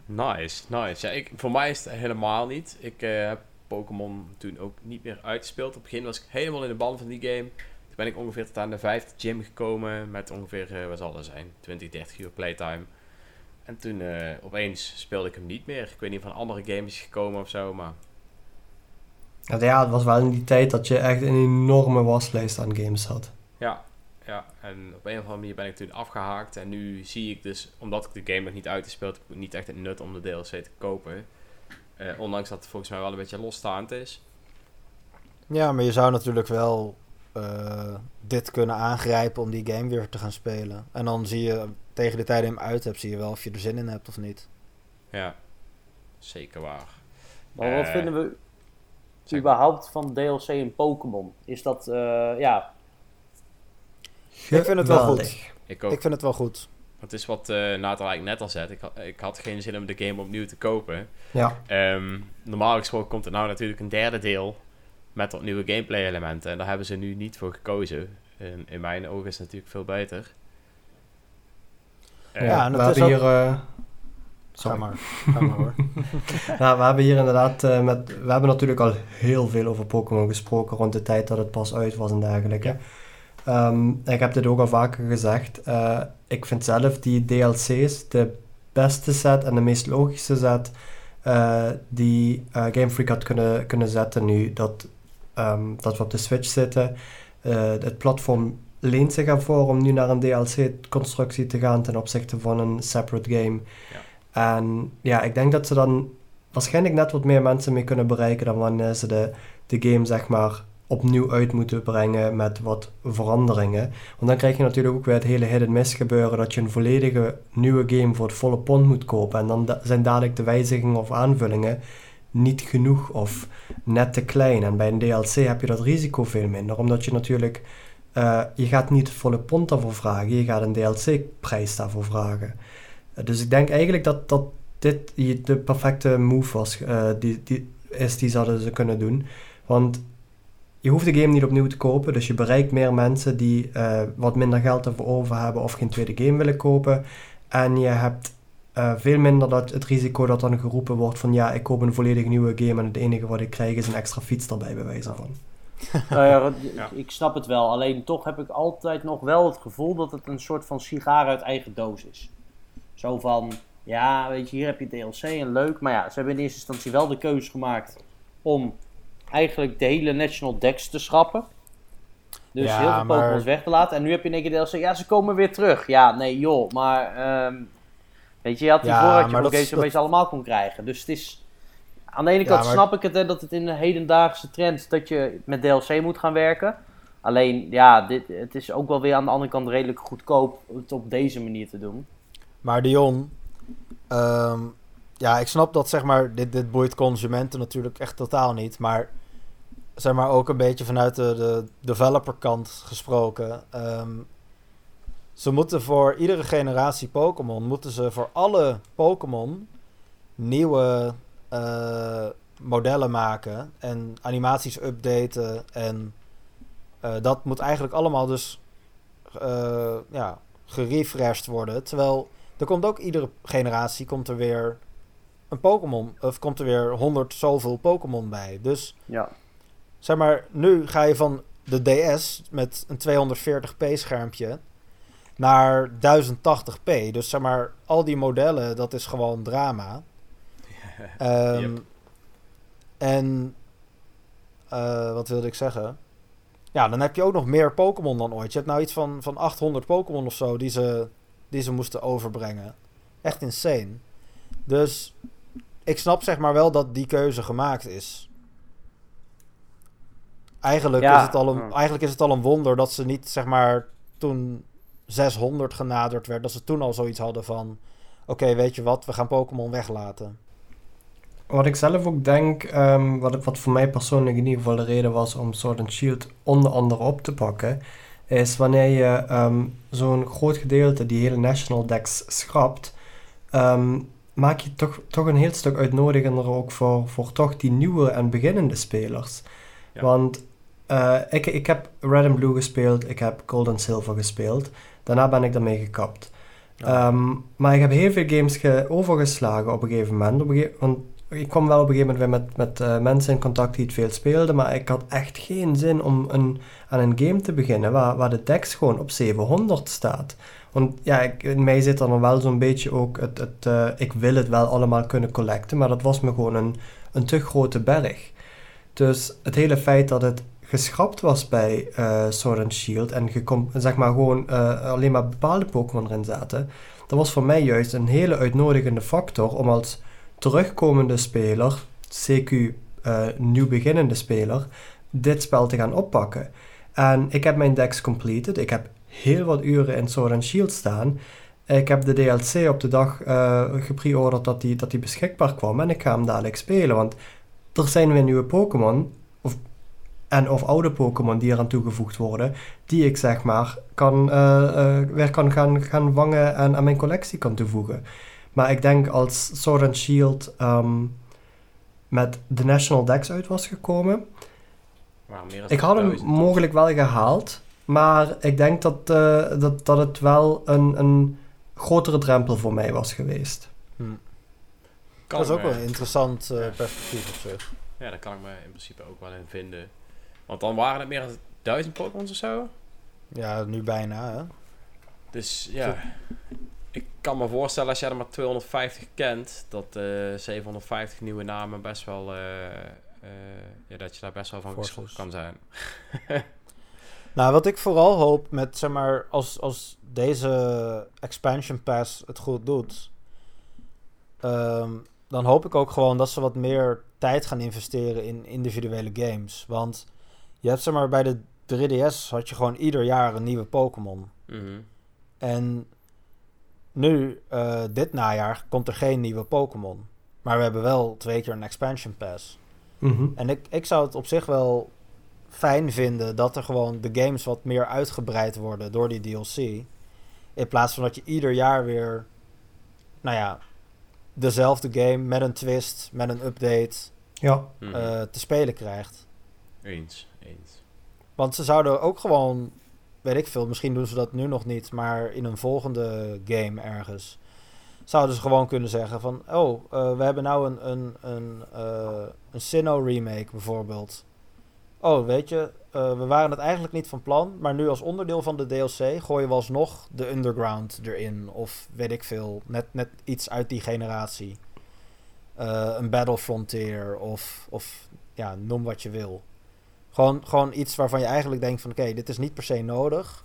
Nice, nice. Ja, ik, voor mij is het helemaal niet. Ik eh, heb Pokémon toen ook niet meer uitgespeeld. Op het begin was ik helemaal in de ban van die game. Toen ben ik ongeveer tot aan de vijfde gym gekomen. Met ongeveer, eh wat zal dat zijn, 20, 30 uur playtime. En toen eh, opeens speelde ik hem niet meer. Ik weet niet of een andere game is gekomen of zo, maar... Ja, ja, het was wel in die tijd dat je echt een enorme waslijst aan games had. Ja, ja, en op een of andere manier ben ik toen afgehaakt. En nu zie ik dus, omdat ik de game nog niet uitgespeeld heb, niet echt het nut om de DLC te kopen. Eh, ondanks dat het volgens mij wel een beetje losstaand is. Ja, maar je zou natuurlijk wel eh, dit kunnen aangrijpen om die game weer te gaan spelen. En dan zie je tegen de tijd dat je hem uit hebt, zie je wel of je er zin in hebt of niet. Ja, zeker waar. Maar wat Eh, vinden we überhaupt van DLC in Pokémon? Is dat, eh, ja, Ik vind het wel goed. Ik ook. Ik vind het wel goed. Het is wat eh Nathan eigenlijk net al zei. Ik had, ik had geen zin om de game opnieuw te kopen. Ja, Ehm, normaal gesproken komt er nou natuurlijk een derde deel met wat nieuwe gameplay elementen. En daar hebben ze nu niet voor gekozen. En in mijn ogen is het natuurlijk veel beter. Eh, Ja, en we het is hebben ook- hier... eh, Ga sorry. maar. Ga maar hoor. Nou, we hebben hier inderdaad eh, met... We hebben natuurlijk al heel veel over Pokémon gesproken rond de tijd dat het pas uit was en dergelijke. Ja. Ehm, ik heb dit ook al vaker gezegd. Eh, ik vind zelf die DLC's de beste set en de meest logische set eh, die eh, Game Freak had kunnen, kunnen zetten nu dat, ehm, dat we op de Switch zitten. Eh, het platform leent zich ervoor om nu naar een DLC-constructie te gaan ten opzichte van een separate game. En ja, ik denk dat ze dan waarschijnlijk net wat meer mensen mee kunnen bereiken dan wanneer ze de, de game zeg maar opnieuw uit moeten brengen met wat veranderingen. Want dan krijg je natuurlijk ook weer het hele hidden miss gebeuren dat je een volledige nieuwe game voor het volle pond moet kopen. En dan da- zijn dadelijk de wijzigingen of aanvullingen niet genoeg of net te klein. En bij een DLC heb je dat risico veel minder, omdat je natuurlijk... eh, je gaat niet volle pond daarvoor vragen, je gaat een DLC-prijs daarvoor vragen. Eh, dus ik denk eigenlijk dat, dat dit de perfecte move was, eh, die, die is die zouden ze kunnen doen. Want je hoeft de game niet opnieuw te kopen, dus je bereikt meer mensen die wat minder geld ervoor over hebben of geen tweede game willen kopen. En je hebt eh, veel minder dat, het risico dat dan geroepen wordt van ja, ik koop een volledig nieuwe game en het enige wat ik krijg is een extra fiets erbij, bij wijze van. Nou ja, ik snap het wel. Alleen toch heb ik altijd nog wel het gevoel dat het een soort van sigaar uit eigen doos is. Zo van, ja, weet je, hier heb je DLC en leuk. Maar ja, ze hebben in eerste instantie wel de keuze gemaakt om eigenlijk de hele National Dex te schrappen. Dus Ja, heel veel maar- Pokémon's weg te laten. En nu heb je in één keer DLC, ja, ze komen weer terug. Ja, nee, joh, maar... ehm, weet je, je had Ja, hiervoor had je nog dat- allemaal kon krijgen. Dus het is... Aan de ene kant maar- snap ik het, hè, dat het in de hedendaagse trend dat je met DLC moet gaan werken. Alleen, ja, dit, het is ook wel weer aan de andere kant redelijk goedkoop om het op deze manier te doen. Maar Dion, Ehm, ja, ik snap dat zeg maar, dit, dit boeit consumenten natuurlijk echt totaal niet. Maar zeg maar ook een beetje vanuit de, de developerkant gesproken. ehm, ze moeten voor iedere generatie Pokémon, moeten ze voor alle Pokémon nieuwe eh, modellen maken. En animaties updaten. En eh, dat moet eigenlijk allemaal dus eh, ja, gerefreshed worden. Terwijl er komt ook iedere generatie komt er weer een Pokémon. Of komt er weer 100 zoveel Pokémon bij. Dus Ja. zeg maar, nu ga je van de DS met een 240p schermpje naar 1080p. Dus zeg maar, al die modellen, dat is gewoon drama. Ehm, Yep. En eh, wat wilde ik zeggen? Ja, dan heb je ook nog meer Pokémon dan ooit. Je hebt nou iets van, van 800 Pokémon of zo die ze, die ze moesten overbrengen. Echt insane. Dus ik snap zeg maar wel dat die keuze gemaakt is. Eigenlijk, Ja, is het al een, eigenlijk is het al een wonder dat ze niet zeg maar toen 600 genaderd werd, dat ze toen al zoiets hadden van: oké, weet je wat, we gaan Pokémon weglaten. Wat ik zelf ook denk, ehm, wat, wat voor mij persoonlijk in ieder geval de reden was om Sword and Shield onder andere op te pakken, is wanneer je ehm, zo'n groot gedeelte, die hele National Decks, schrapt, ehm, maak je toch, toch een heel stuk uitnodigender ook voor, voor toch die nieuwe en beginnende spelers. Ja. Want eh, ik, ik heb Red and Blue gespeeld, ik heb Gold and Silver gespeeld, daarna ben ik daarmee gekapt. Ehm, maar ik heb heel veel games ge- overgeslagen op een gegeven moment. Op een gege- want ik kwam wel op een gegeven moment weer met, met eh, mensen in contact die het veel speelden, maar ik had echt geen zin om een, aan een game te beginnen waar, waar de dex gewoon op 700 staat. Want ja, ik, in mij zit er dan wel zo'n beetje ook het, het eh, ik wil het wel allemaal kunnen collecten, maar dat was me gewoon een, een te grote berg. Dus het hele feit dat het geschrapt was bij eh Sword and Shield en zeg maar gewoon eh, alleen maar bepaalde Pokémon erin zaten, dat was voor mij juist een hele uitnodigende factor om als terugkomende speler, CQ eh, nieuw beginnende speler, dit spel te gaan oppakken. En ik heb mijn decks completed. Ik heb heel wat uren in Sword and Shield staan. Ik heb de DLC op de dag eh gepreorderd dat die, dat die beschikbaar kwam en ik ga hem dadelijk spelen. Want er zijn weer nieuwe Pokémon en of oude Pokémon die eraan toegevoegd worden, die ik zeg maar kan, eh, eh, weer kan gaan, gaan vangen en aan mijn collectie kan toevoegen. Maar ik denk als Sword and Shield ehm, met de National Dex uit was gekomen, ik had hem 1000? mogelijk wel gehaald, maar ik denk dat, eh, dat, dat het wel een, een grotere drempel voor mij was geweest. Hm. Dat is ook wel een interessant eh, perspectief op zich. Ja, daar kan ik me in principe ook wel in vinden. Want dan waren het meer dan 1000 Pokémon of zo. Ja, nu bijna. Hè? Dus ja, ik kan me voorstellen als jij er maar 250 kent, dat eh 750 nieuwe namen best wel, eh, eh, ja, dat je daar best wel van geschokt kan zijn. Nou, wat ik vooral hoop met, zeg maar, als, als deze expansion pass het goed doet, ehm, dan hoop ik ook gewoon dat ze wat meer tijd gaan investeren in individuele games. Want je hebt, zeg maar, bij de 3DS had je gewoon ieder jaar een nieuwe Pokémon. Mhm. En nu, eh, dit najaar, komt er geen nieuwe Pokémon. Maar we hebben wel twee keer een expansion pass. Mhm. En ik, ik zou het op zich wel fijn vinden dat er gewoon de games wat meer uitgebreid worden door die DLC. In plaats van dat je ieder jaar weer, nou ja, dezelfde game met een twist, met een update Ja, Mhm. eh, te spelen krijgt. eens, Want ze zouden ook gewoon, weet ik veel, misschien doen ze dat nu nog niet, maar in een volgende game ergens. Zouden ze gewoon kunnen zeggen van, oh, eh, we hebben nou een, een, een, eh, een Sinnoh remake bijvoorbeeld. Oh, weet je, eh, we waren het eigenlijk niet van plan, maar nu als onderdeel van de DLC gooien we alsnog de Underground erin. Of weet ik veel, net, net iets uit die generatie. Een Battle Frontier of, of ja, noem wat je wil. Gewoon, gewoon iets waarvan je eigenlijk denkt van oké, dit is niet per se nodig.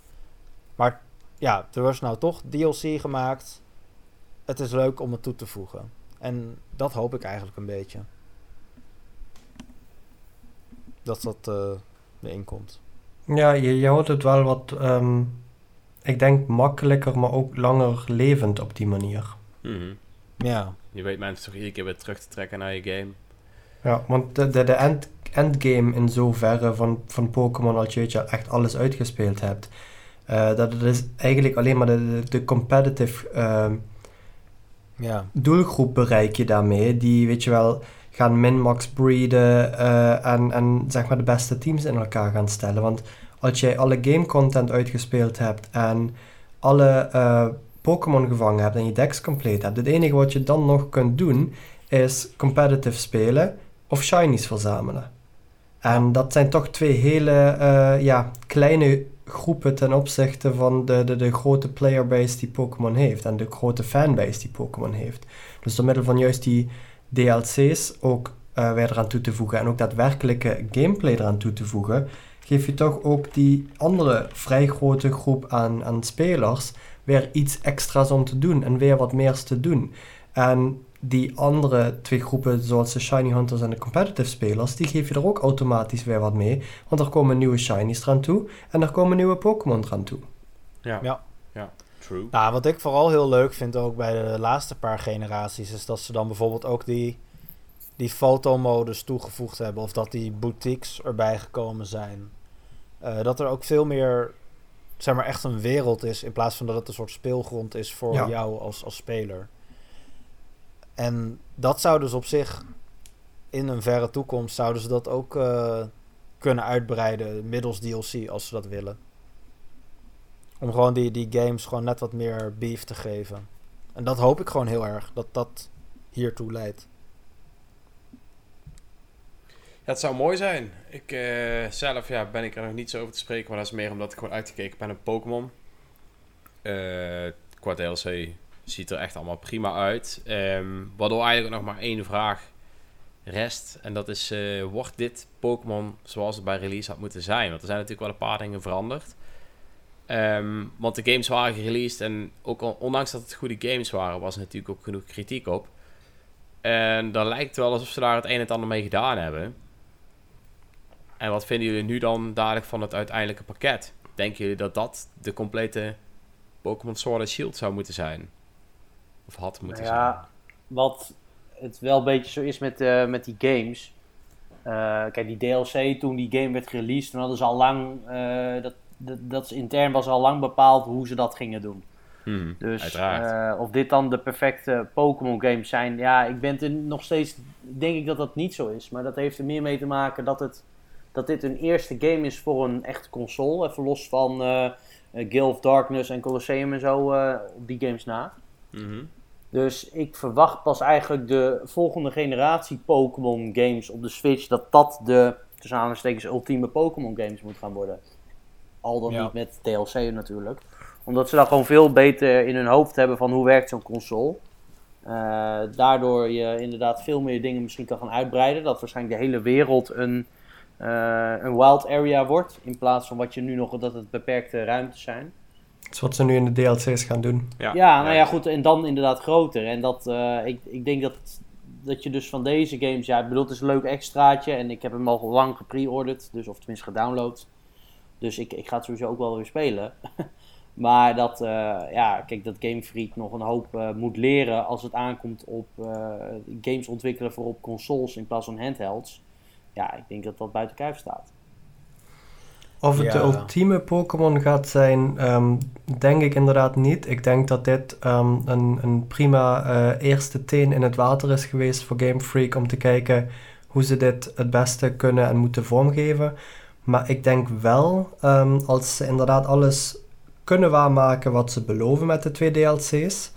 Maar ja, er was nou toch DLC gemaakt. Het is leuk om het toe te voegen. En dat hoop ik eigenlijk een beetje. Dat dat eh erin komt. ja je, je houdt het wel wat, ehm, ik denk makkelijker, maar ook langer levend op die manier. Mhm. Ja. Je weet mensen toch iedere keer weer terug te trekken naar je game. Ja, want de, de, de end, endgame in zoverre van, van Pokémon, als je echt alles uitgespeeld hebt, eh, dat het is eigenlijk alleen maar de, de, de competitive ehm, Ja. doelgroep bereik je daarmee. Die, weet je wel, gaan min-max breeden eh, en, en zeg maar de beste teams in elkaar gaan stellen. Want als jij alle game content uitgespeeld hebt en alle eh, Pokémon gevangen hebt en je decks compleet hebt, het enige wat je dan nog kunt doen is competitive spelen of shinies verzamelen. En dat zijn toch twee hele eh, ja, kleine groepen ten opzichte van de, de, de grote playerbase die Pokémon heeft en de grote fanbase die Pokémon heeft. Dus door middel van juist die DLC's ook eh, weer eraan toe te voegen en ook daadwerkelijke gameplay eraan toe te voegen, geef je toch ook die andere vrij grote groep aan, aan spelers weer iets extra's om te doen en weer wat meers te doen. En die andere twee groepen, zoals de Shiny Hunters en de competitive spelers, die geef je er ook automatisch weer wat mee. Want er komen nieuwe Shinies eraan toe en er komen nieuwe Pokémon eraan toe. Ja. Ja. Ja, true. Nou, wat ik vooral heel leuk vind ook bij de laatste paar generaties, is dat ze dan bijvoorbeeld ook die, die fotomodus toegevoegd hebben. Of dat die boutiques erbij gekomen zijn. Eh, dat er ook veel meer, zeg maar, echt een wereld is. In plaats van dat het een soort speelgrond is voor Ja. jou als, als speler. En dat zou dus op zich in een verre toekomst zouden ze dat ook eh, kunnen uitbreiden middels DLC als ze dat willen. Om gewoon die, die games gewoon net wat meer beef te geven. En dat hoop ik gewoon heel erg, dat dat hiertoe leidt. Ja, het zou mooi zijn. Ik eh, zelf ja, ben ik er nog niet zo over te spreken, maar dat is meer omdat ik gewoon uitgekeken ben op Pokémon. Eh qua DLC ziet er echt allemaal prima uit. Ehm, waardoor eigenlijk nog maar één vraag rest. En dat is, eh, wordt dit Pokémon zoals het bij release had moeten zijn? Want er zijn natuurlijk wel een paar dingen veranderd. Ehm, want de games waren gereleased en ook ondanks dat het goede games waren, was er natuurlijk ook genoeg kritiek op. En dan lijkt het wel alsof ze daar het een en het ander mee gedaan hebben. En wat vinden jullie nu dan dadelijk van het uiteindelijke pakket? Denken jullie dat dat de complete Pokémon Sword Shield zou moeten zijn? Of had moeten Nou ja, wat het wel een beetje zo is met, eh, met die games. Eh, kijk, die DLC, toen die game werd released, toen hadden ze al lang, eh, dat, dat, dat intern was al lang bepaald hoe ze dat gingen doen. zijn? Hmm, Dus of dit dan de perfecte Pokémon games zijn, ja, ik ben er nog steeds, denk ik dat dat niet zo is. Maar dat heeft er meer mee te maken dat, het, dat dit een eerste game is voor een echte console. Even los van Gale of Darkness en Colosseum en zo op die games na. Mhm. Dus ik verwacht pas eigenlijk de volgende generatie Pokémon games op de Switch, dat dat de, tussen aanhalingstekens, ultieme Pokémon games moet gaan worden. Al dan Ja. niet met DLC natuurlijk. Omdat ze dan gewoon veel beter in hun hoofd hebben van hoe werkt zo'n console. Eh, daardoor je inderdaad veel meer dingen misschien kan gaan uitbreiden. Dat waarschijnlijk de hele wereld een, eh, een wild area wordt. In plaats van wat je nu nog, dat het beperkte ruimtes zijn. Dat is wat ze nu in de DLC's gaan doen. Ja, Ja, nou ja, goed. En dan inderdaad groter. En dat, eh, ik, ik denk dat, dat je dus van deze games, ja, ik bedoel, het is een leuk extraatje. En ik heb hem al lang gepre-orderd, dus, of tenminste gedownload. Dus ik, ik ga het sowieso ook wel weer spelen. maar dat, eh, ja, kijk, dat Game Freak nog een hoop eh, moet leren als het aankomt op eh, games ontwikkelen voor op consoles in plaats van handhelds. Ja, ik denk dat dat buiten kijf staat. Of het Ja. de ultieme Pokémon gaat zijn, ehm, denk ik inderdaad niet. Ik denk dat dit ehm, een, een prima eh, eerste teen in het water is geweest voor Game Freak om te kijken hoe ze dit het beste kunnen en moeten vormgeven. Maar ik denk wel, ehm, als ze inderdaad alles kunnen waarmaken wat ze beloven met de twee DLC's,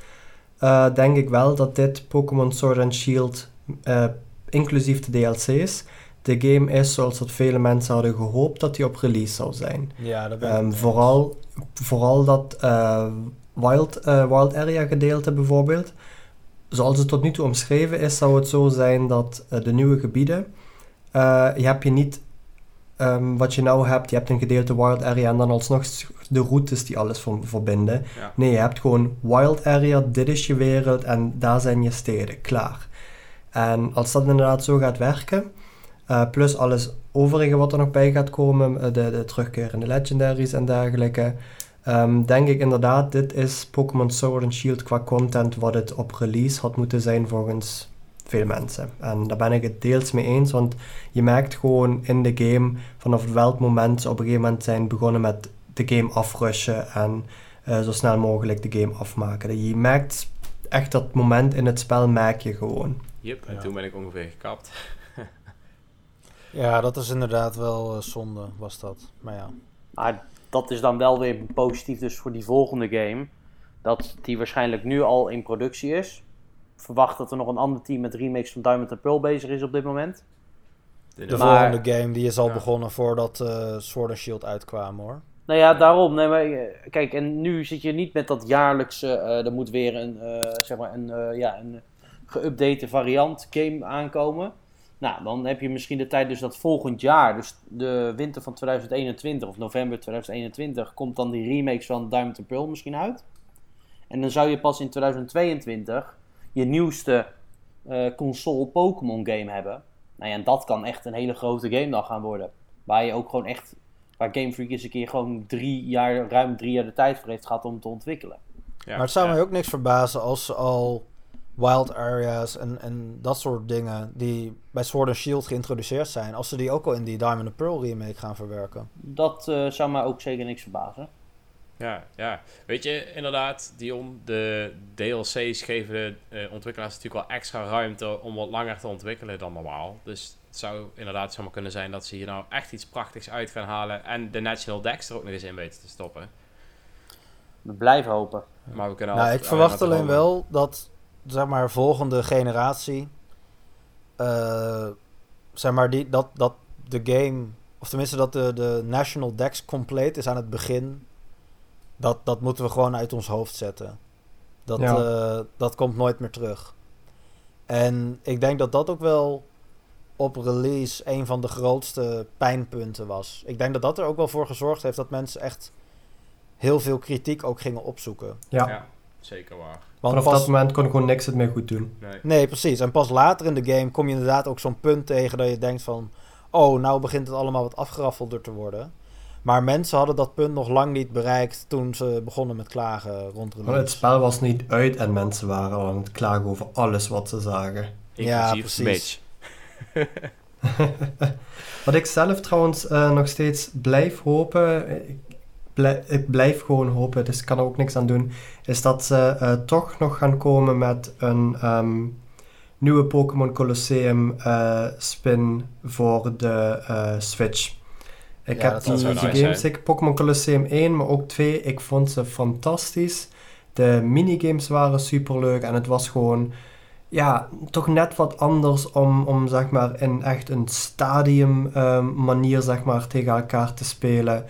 eh, denk ik wel dat dit Pokémon Sword and Shield, eh, inclusief de DLC's, de game is zoals dat vele mensen hadden gehoopt dat die op release zou zijn. Ja, dat ben mee vooral, vooral dat eh, wild, eh, wild Area gedeelte bijvoorbeeld. Zoals het tot nu toe omschreven is, zou het zo zijn dat eh, de nieuwe gebieden, je hebt je niet ehm, wat je nou hebt, je hebt een gedeelte Wild Area en dan alsnog de routes die alles ver- verbinden. Ja. Nee, je hebt gewoon Wild Area, dit is je wereld en daar zijn je steden, klaar. En als dat inderdaad zo gaat werken, eh, plus alles overige wat er nog bij gaat komen, eh, de, de terugkerende legendaries en dergelijke, ehm, denk ik inderdaad, dit is Pokémon Sword and Shield qua content wat het op release had moeten zijn volgens veel mensen. En daar ben ik het deels mee eens, want je merkt gewoon in de game vanaf welk moment ze op een gegeven moment zijn begonnen met de game afrushen en eh, zo snel mogelijk de game afmaken. Je merkt echt dat moment in het spel merk je gewoon. Yep, en Ja. toen ben ik ongeveer gekapt. Ja, dat is inderdaad wel eh, zonde, was dat. Maar ja. Maar dat is dan wel weer positief dus voor die volgende game. Dat die waarschijnlijk nu al in productie is. Verwacht dat er nog een ander team met remakes van Diamond and Pearl bezig is op dit moment. De Maar- volgende game die is al Ja. begonnen voordat eh Sword and Shield uitkwam hoor. Nou ja, daarom. Nee, maar, eh, kijk, en nu zit je niet met dat jaarlijkse. eh er moet weer een, eh, zeg maar een, eh, ja, een geüpdate variant game aankomen. Nou, dan heb je misschien de tijd dus dat volgend jaar, dus de winter van 2021 of november 2021, komt dan die remakes van Diamond and Pearl misschien uit. En dan zou je pas in 2022 je nieuwste eh, console Pokémon game hebben. Nou ja, en dat kan echt een hele grote game dan gaan worden. Waar je ook gewoon echt Waar Game Freak eens een keer gewoon drie jaar, ruim drie jaar de tijd voor heeft gehad om te ontwikkelen. Ja, maar het zou ja. mij ook niks verbazen als ze al wild areas en, en dat soort dingen die bij Sword and Shield geïntroduceerd zijn, als ze die ook al in die Diamond and Pearl remake gaan verwerken. Dat eh, zou mij ook zeker niks verbazen. Ja, ja. Weet je, inderdaad, Dion, de DLC's geven de eh, ontwikkelaars natuurlijk wel extra ruimte om wat langer te ontwikkelen dan normaal. Dus het zou inderdaad zomaar kunnen zijn dat ze hier nou echt iets prachtigs uit gaan halen en de National Dex er ook nog eens in weten te stoppen. We blijven hopen. Maar we kunnen Nou, ik verwacht alleen wel dat, zeg maar, volgende generatie, eh, zeg maar, die, dat, dat de game, of tenminste dat de, de National Dex compleet is aan het begin, dat, dat moeten we gewoon uit ons hoofd zetten. Dat, Ja. eh, dat komt nooit meer terug. En ik denk dat dat ook wel op release een van de grootste pijnpunten was. Ik denk dat dat er ook wel voor gezorgd heeft dat mensen echt heel veel kritiek ook gingen opzoeken. Ja. Ja, zeker waar. Want Vanaf pas, dat moment kon gewoon niks het meer goed doen. Nee. Nee, precies. En pas later in de game kom je inderdaad ook zo'n punt tegen dat je denkt van... Oh, nou begint het allemaal wat afgeraffelder te worden. Maar mensen hadden dat punt nog lang niet bereikt toen ze begonnen met klagen rond release. het spel was niet uit en mensen waren al aan het klagen over alles wat ze zagen. Ja, precies. Wat ik zelf trouwens eh, nog steeds blijf hopen, ik ik blijf gewoon hopen, dus ik kan er ook niks aan doen, is dat ze eh, toch nog gaan komen met een ehm, nieuwe Pokémon Colosseum eh, spin voor de eh, Switch. Ik Ja, heb die, zou die nice games, zijn. ik, Pokémon Colosseum 1, maar ook 2, ik vond ze fantastisch. De minigames waren superleuk en het was gewoon ja, toch net wat anders om, om zeg maar in echt een stadium ehm, manier zeg maar tegen elkaar te spelen.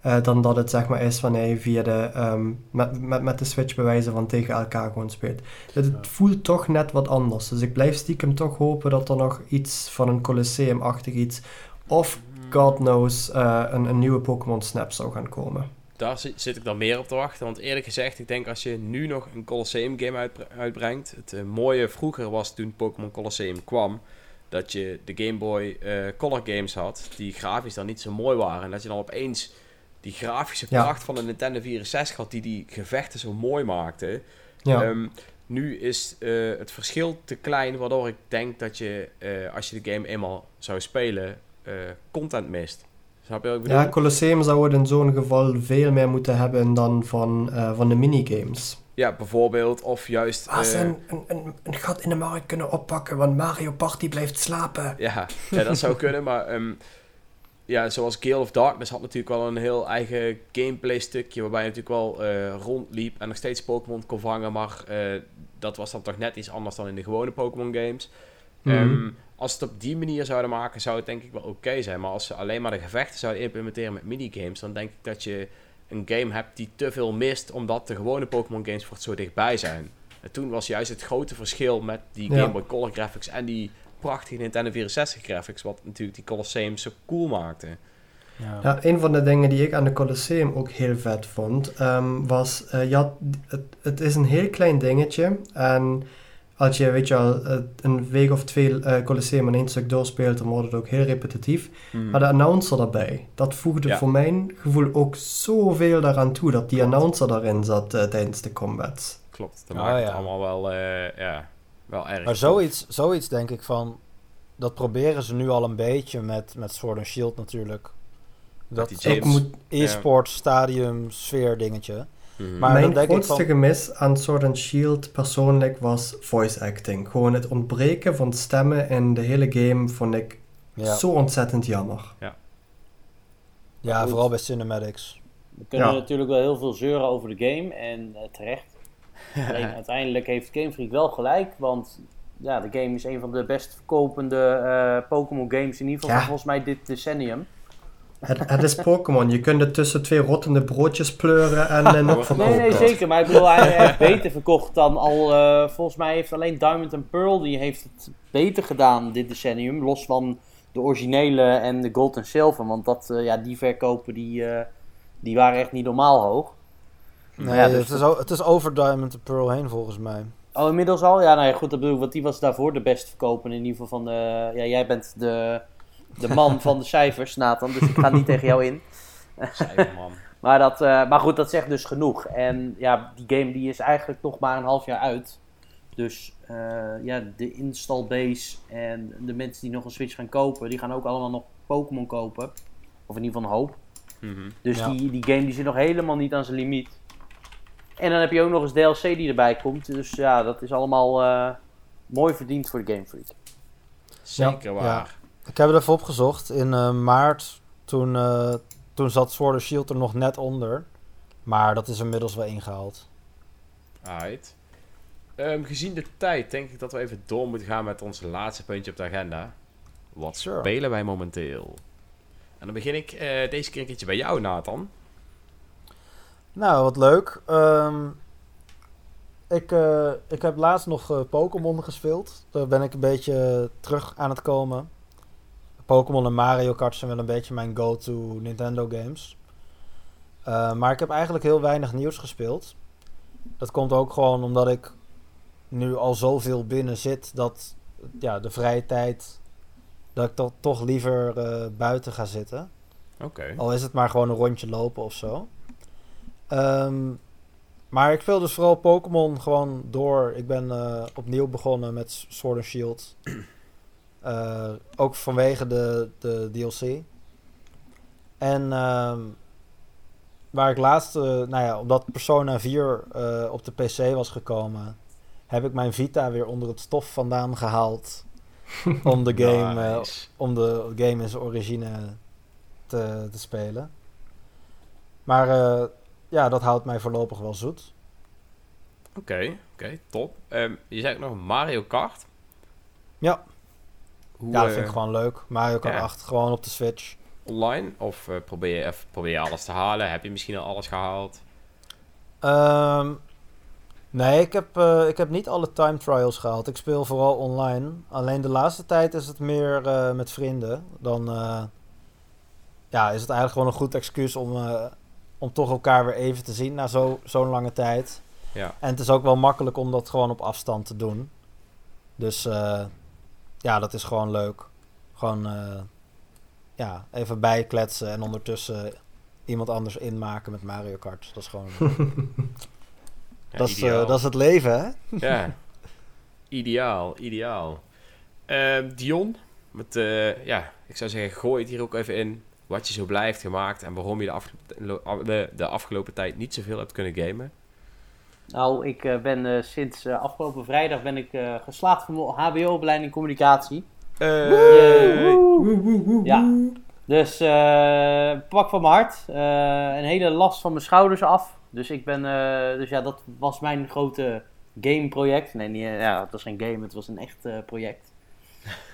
Eh, dan dat het zeg maar is wanneer je via de, ehm, met, met, met de Switch bewijzen van tegen elkaar gewoon speelt. Het, het voelt toch net wat anders. Dus ik blijf stiekem toch hopen dat er nog iets van een Colosseum-achtig iets of God knows eh, een, een nieuwe Pokémon Snap zou gaan komen. Daar zi- zit ik dan meer op te wachten. Want eerlijk gezegd, ik denk als je nu nog een Colosseum game uitbre- uitbrengt. Het eh, mooie vroeger was toen Pokémon Colosseum kwam. Dat je de Game Boy Color games had. Die grafisch dan niet zo mooi waren. En dat je dan opeens die grafische Ja. pracht van de Nintendo 64 had. Die die gevechten zo mooi maakte. Ja, Ehm, nu is eh, het verschil te klein. Waardoor ik denk dat je eh, als je de game eenmaal zou spelen. eh, content mist. Snap je wat ik bedoel? ja Colosseum zou het in zo'n geval veel meer moeten hebben dan van, van de minigames. Ja, bijvoorbeeld. Of juist... Waar ze een, een, een, een gat in de markt kunnen oppakken, want Mario Party blijft slapen. Ja, ja dat zou kunnen, maar ehm, ja, zoals Gale of Darkness had natuurlijk wel een heel eigen gameplay stukje waarbij je natuurlijk wel eh, rondliep en nog steeds Pokémon kon vangen, maar eh, dat was dan toch net iets anders dan in de gewone Pokémon games. Mhm. Ehm, als ze het op die manier zouden maken, zou het denk ik wel oké zijn, maar als ze alleen maar de gevechten zouden implementeren met minigames, dan denk ik dat je een game hebt die te veel mist, omdat de gewone Pokémon games voor het zo dichtbij zijn. En toen was juist het grote verschil met die. Game Boy Color graphics en die prachtige Nintendo 64 graphics, wat natuurlijk die Colosseum zo cool maakte. Ja. Ja, een van de dingen die ik aan de Colosseum ook heel vet vond, ehm, was, je had, het, het is een heel klein dingetje en als je, weet je wel, eh, een week of twee eh, Colosseum in één stuk doorspeelt, dan wordt het ook heel repetitief. Hmm. Maar de announcer daarbij, dat voegde Ja. voor mijn gevoel ook zoveel daaraan toe, dat die announcer daarin zat eh, tijdens de combats. Klopt, dat Ah, maakt het ja. allemaal wel, eh, ja, wel erg. Maar zoiets, zoiets denk ik van... Dat proberen ze nu al een beetje met, met Sword and Shield natuurlijk. Dat e-sport, stadium, sfeer dingetje. Mhm. Maar mijn dan denk ik grootste van- gemis aan Sword and Shield persoonlijk was voice acting. Gewoon het ontbreken van stemmen in de hele game vond ik Ja, zo ontzettend jammer. ja Goed. vooral bij cinematics. We kunnen Ja. natuurlijk wel heel veel zeuren over de game en eh, terecht. Alleen uiteindelijk heeft Game Freak wel gelijk, want ja, de game is een van de best verkopende eh, Pokémon games in ieder geval Ja. volgens mij dit decennium. Het, het is Pokémon. Je kunt het tussen twee rottende broodjes pleuren en eh, nog Nee, verkopen. Nee, nee, zeker. Maar ik bedoel, hij heeft beter verkocht dan al. eh, volgens mij heeft alleen Diamond and Pearl die heeft het beter gedaan dit decennium. Los van de originele en de Gold en Silver. Want dat, ja, die verkopen die, die waren echt niet normaal hoog. Nee, Ja, dus het, is, het is over Diamond and Pearl heen volgens mij. Oh, inmiddels al? Ja, nou ja, goed, dat bedoel ik. Want die was daarvoor de best verkopen. In ieder geval van de. Ja, jij bent de, de man van de cijfers, Nathan. Dus ik ga niet tegen jou in. Cijferman. Maar, dat, eh, maar goed, dat zegt dus genoeg. En ja, die game die is eigenlijk nog maar een half jaar uit. Dus eh, ja, de install base en de mensen die nog een Switch gaan kopen, die gaan ook allemaal nog Pokémon kopen. Of in ieder geval een hoop. Mhm. Dus Ja. die, die game die zit nog helemaal niet aan zijn limiet. En dan heb je ook nog eens DLC die erbij komt. Dus ja, dat is allemaal eh, mooi verdiend voor de Game Freak. Zeker waar. Ik heb het even opgezocht. In eh, maart, toen, eh, toen zat Sword and Shield er nog net onder. Maar dat is inmiddels wel ingehaald. Alright. Ehm, gezien de tijd denk ik dat we even door moeten gaan met ons laatste puntje op de agenda. Wat Sure. spelen wij momenteel? En dan begin ik eh, deze keer een keertje bij jou, Nathan. Nou, wat leuk. Ehm, ik, eh, ik heb laatst nog eh, Pokémon gespeeld. Daar ben ik een beetje terug aan het komen. Pokémon en Mario Kart zijn wel een beetje mijn go-to Nintendo games. Eh, maar ik heb eigenlijk heel weinig nieuws gespeeld. Dat komt ook gewoon omdat ik nu al zoveel binnen zit dat ja, de vrije tijd dat ik toch, toch liever buiten ga zitten. Oké. Al is het maar gewoon een rondje lopen of zo. Ehm, maar ik speel dus vooral Pokémon gewoon door. Ik ben eh, opnieuw begonnen met Sword and Shield. Eh, ook vanwege de, de DLC. En ehm, waar ik laatst, eh, nou ja, omdat Persona 4 eh, op de PC was gekomen, heb ik mijn Vita weer onder het stof vandaan gehaald. om de game, Nice. om de game in zijn origine te, te spelen. Maar ja, dat houdt mij voorlopig wel zoet. Oké, oké, top. Ehm, je zei ook nog Mario Kart. Ja. Hoe, ja, dat eh, vind ik gewoon leuk. Mario Kart ja. 8, gewoon op de Switch. online? Of eh, probeer, je even, probeer je alles te halen? Heb je misschien al alles gehaald? Ehm, nee, ik heb, eh, ik heb niet alle time trials gehaald. Ik speel vooral online. Alleen de laatste tijd is het meer eh, met vrienden. Dan eh, ja, is het eigenlijk gewoon een goed excuus om, eh, om toch elkaar weer even te zien na zo- zo'n lange tijd. Ja. En het is ook wel makkelijk om dat gewoon op afstand te doen. Dus eh, ja, dat is gewoon leuk. Gewoon eh, ja, even bijkletsen en ondertussen iemand anders inmaken met Mario Kart. Dat is gewoon... Ja, dat, is, eh, dat is het leven, hè? Ja, ideaal, ideaal. Ehm, Dion, met, eh, ja, ik zou zeggen, gooi het hier ook even in. Wat je zo blij heeft gemaakt en waarom je de, afgelopen, de, de afgelopen tijd niet zoveel hebt kunnen gamen. Nou, ik eh, ben eh, sinds eh, afgelopen vrijdag ben ik eh, geslaagd voor mijn HBO-opleiding communicatie. Eh, Woe, woe, woe, Ja. woe. Dus eh, pak van mijn hart. eh, een hele last van mijn schouders af. Dus ik ben, eh, dus ja, dat was mijn grote gameproject. Nee, niet, ja, het was geen game, het was een echt eh, project.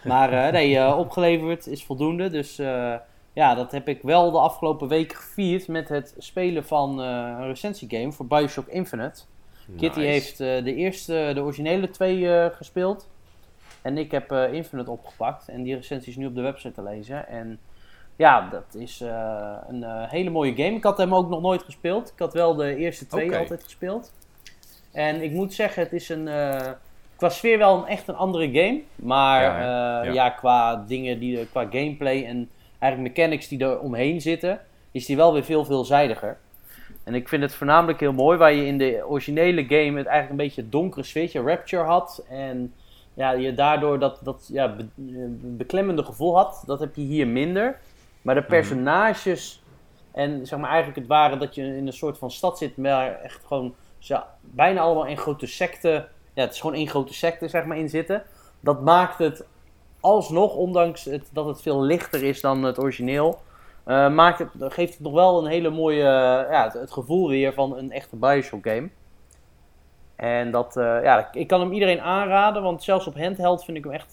Maar eh, nee, eh, opgeleverd is voldoende. Dus eh, ja, dat heb ik wel de afgelopen weken gevierd met het spelen van eh, een recensiegame voor Bioshock Infinite. Kitty heeft eh, de eerste, de originele twee eh, gespeeld. En ik heb Infinite opgepakt. En die recensie is nu op de website te lezen. En ja, dat is een hele mooie game. Ik had hem ook nog nooit gespeeld. Ik had wel de eerste twee altijd gespeeld. En ik moet zeggen, het is een, qua sfeer wel een, echt een andere game. Maar Ja, ja, ja. ja, qua dingen, die, qua gameplay en eigenlijk mechanics die er omheen zitten, is die wel weer veel veelzijdiger. En ik vind het voornamelijk heel mooi, waar je in de originele game het eigenlijk een beetje donkere sfeertje, Rapture had. En ja, je daardoor dat, dat ja, be- eh, beklemmende gevoel had, dat heb je hier minder. Maar de personages en zeg maar eigenlijk het ware dat je in een soort van stad zit, maar echt gewoon ze bijna allemaal in grote secten. Ja, het is gewoon één grote secte, zeg maar, in zitten. Dat maakt het alsnog, ondanks het, dat het veel lichter is dan het origineel, eh, maakt het, geeft het nog wel een hele mooie, eh, ja, het, het gevoel weer van een echte Bioshock game. En dat, eh, ja, ik- kan hem iedereen aanraden, want zelfs op handheld vind ik hem echt,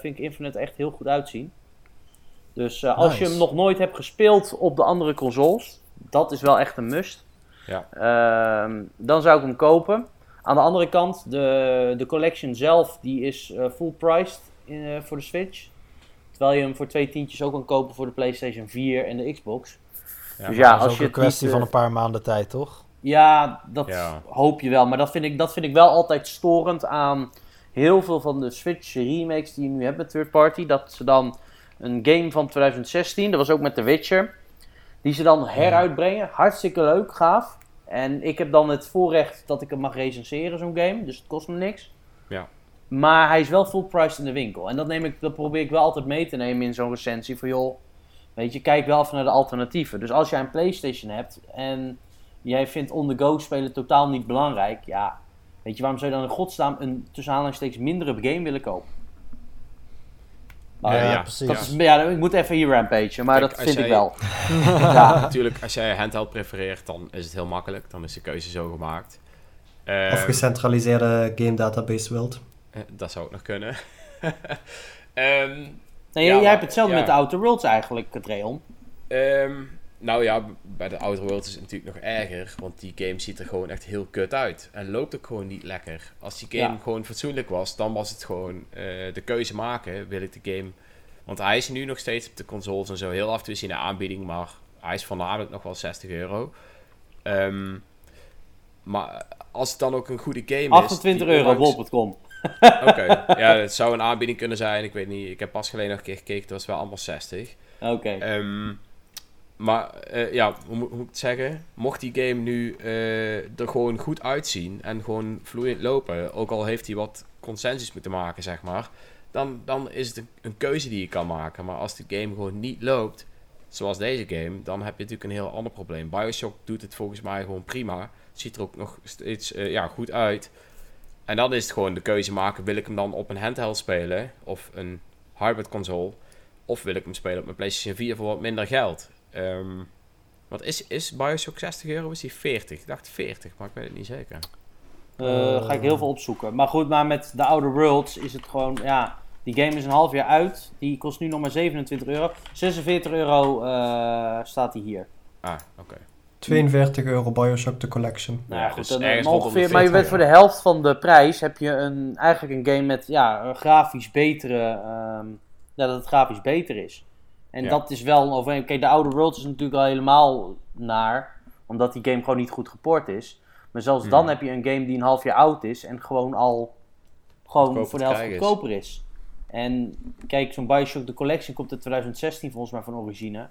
vind ik Infinite echt heel goed uitzien. Dus als je hem nog nooit hebt gespeeld op de andere consoles, dat is wel echt een must. Ja. Ehm, dan zou ik hem kopen. Aan de andere kant, de, de collection zelf, die is full priced in, eh, voor de Switch. Terwijl je hem voor twee tientjes ook kan kopen voor de PlayStation 4 en de Xbox. Ja, dus ja, dat is als ook je een het kwestie niet, van eh, een paar maanden tijd, toch? ja, dat Ja. hoop je wel. Maar dat vind, ik, dat vind ik wel altijd storend aan heel veel van de Switch remakes die je nu hebt met third party. Dat ze dan een game van 2016, dat was ook met The Witcher, die ze dan heruitbrengen. Hartstikke leuk, gaaf. En ik heb dan het voorrecht dat ik hem mag recenseren, zo'n game. Dus het kost me niks. Ja. Maar hij is wel full priced in de winkel. En dat, neem ik, dat probeer ik wel altijd mee te nemen in zo'n recensie. Van joh, weet je, kijk wel even naar de alternatieven. Dus als jij een PlayStation hebt en jij vindt on-the-go spelen totaal niet belangrijk. Ja, weet je, waarom zou je dan in godsnaam een tussen aanhalingstekens mindere game willen kopen? Maar, Ja, ja, ja, precies. dat is, ja, ik moet even hier rampagen, maar Kijk, dat vind ik wel. ja, Natuurlijk, als jij handheld prefereert, dan is het heel makkelijk. Dan is de keuze zo gemaakt. Eh, Of gecentraliseerde game database wilt. Eh, dat zou ook nog kunnen. Ehm, nee, Ja, jij maar- hebt hetzelfde ja. met de Outer Worlds eigenlijk, Dreon. Ehm, nou ja, bij de Outer Worlds is het natuurlijk nog erger. Want die game ziet er gewoon echt heel kut uit. En loopt ook gewoon niet lekker. Als die game Ja. gewoon fatsoenlijk was, dan was het gewoon eh, de keuze maken. Wil ik de game... Want hij is nu nog steeds op de consoles en zo. Heel af en toe in de aanbieding, maar hij is vanavond nog wel 60 euro. Ehm, maar als het dan ook een goede game is... 28 die euro ondanks- bol.com. Oké, ja, het zou een aanbieding kunnen zijn. Ik weet niet. Ik heb pas geleden nog een keer gekeken. Het was wel allemaal 60. Oké. Ehm, maar eh, ja, hoe, moet- hoe moet ik het zeggen? Mocht die game nu eh, er gewoon goed uitzien en gewoon vloeiend lopen, ook al heeft hij wat consensus moeten maken, zeg maar, dan, dan is het een, een keuze die je kan maken. Maar als de game gewoon niet loopt, zoals deze game, dan heb je natuurlijk een heel ander probleem. Bioshock doet het volgens mij gewoon prima. Ziet er ook nog steeds eh, ja, goed uit. En dan is het gewoon de keuze maken, wil ik hem dan op een handheld spelen of een hybrid console? Of wil ik hem spelen op mijn PlayStation 4 voor wat minder geld? Ehm, wat is, is Bioshock 60 euro? Is die 40? Ik dacht 40, maar ik weet het niet zeker. Eh, ga ik heel veel opzoeken. Maar goed, maar met de Outer Worlds is het gewoon, ja, die game is een half jaar uit. Die kost nu nog maar 27 euro. 46 euro eh, staat die hier. Ah, oké. 42 euro Bioshock The Collection. Nou ja, Ja, goed, dus dan, ergens eh, ongeveer, maar je 40, bent voor de helft van de prijs heb je een, eigenlijk een game met ja, een grafisch betere, ehm, ja, dat het grafisch beter is. En Ja. dat is wel een overeenkomst. Kijk, de Outer Worlds is natuurlijk al helemaal naar, omdat die game gewoon niet goed geport is. Maar zelfs dan Hmm. heb je een game die een half jaar oud is en gewoon al gewoon Goedkoper voor de helft krijgen is. goedkoper is. En kijk, zo'n Bioshock The Collection komt in 2016 volgens mij van origine.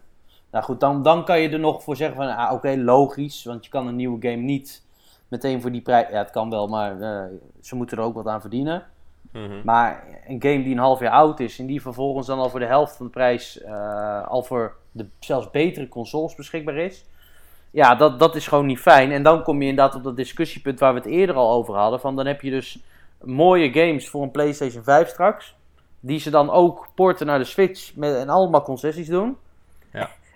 Nou goed, dan, dan kan je er nog voor zeggen van, ah, oké, logisch, want je kan een nieuwe game niet meteen voor die prijs... Ja, het kan wel, maar eh, ze moeten er ook wat aan verdienen. Mhm. Maar een game die een half jaar oud is en die vervolgens dan al voor de helft van de prijs eh, al voor de zelfs betere consoles beschikbaar is. Ja, dat, dat is gewoon niet fijn. En dan kom je inderdaad op dat discussiepunt waar we het eerder al over hadden. Van dan heb je dus mooie games voor een PlayStation 5 straks. Die ze dan ook porten naar de Switch met, en allemaal concessies doen.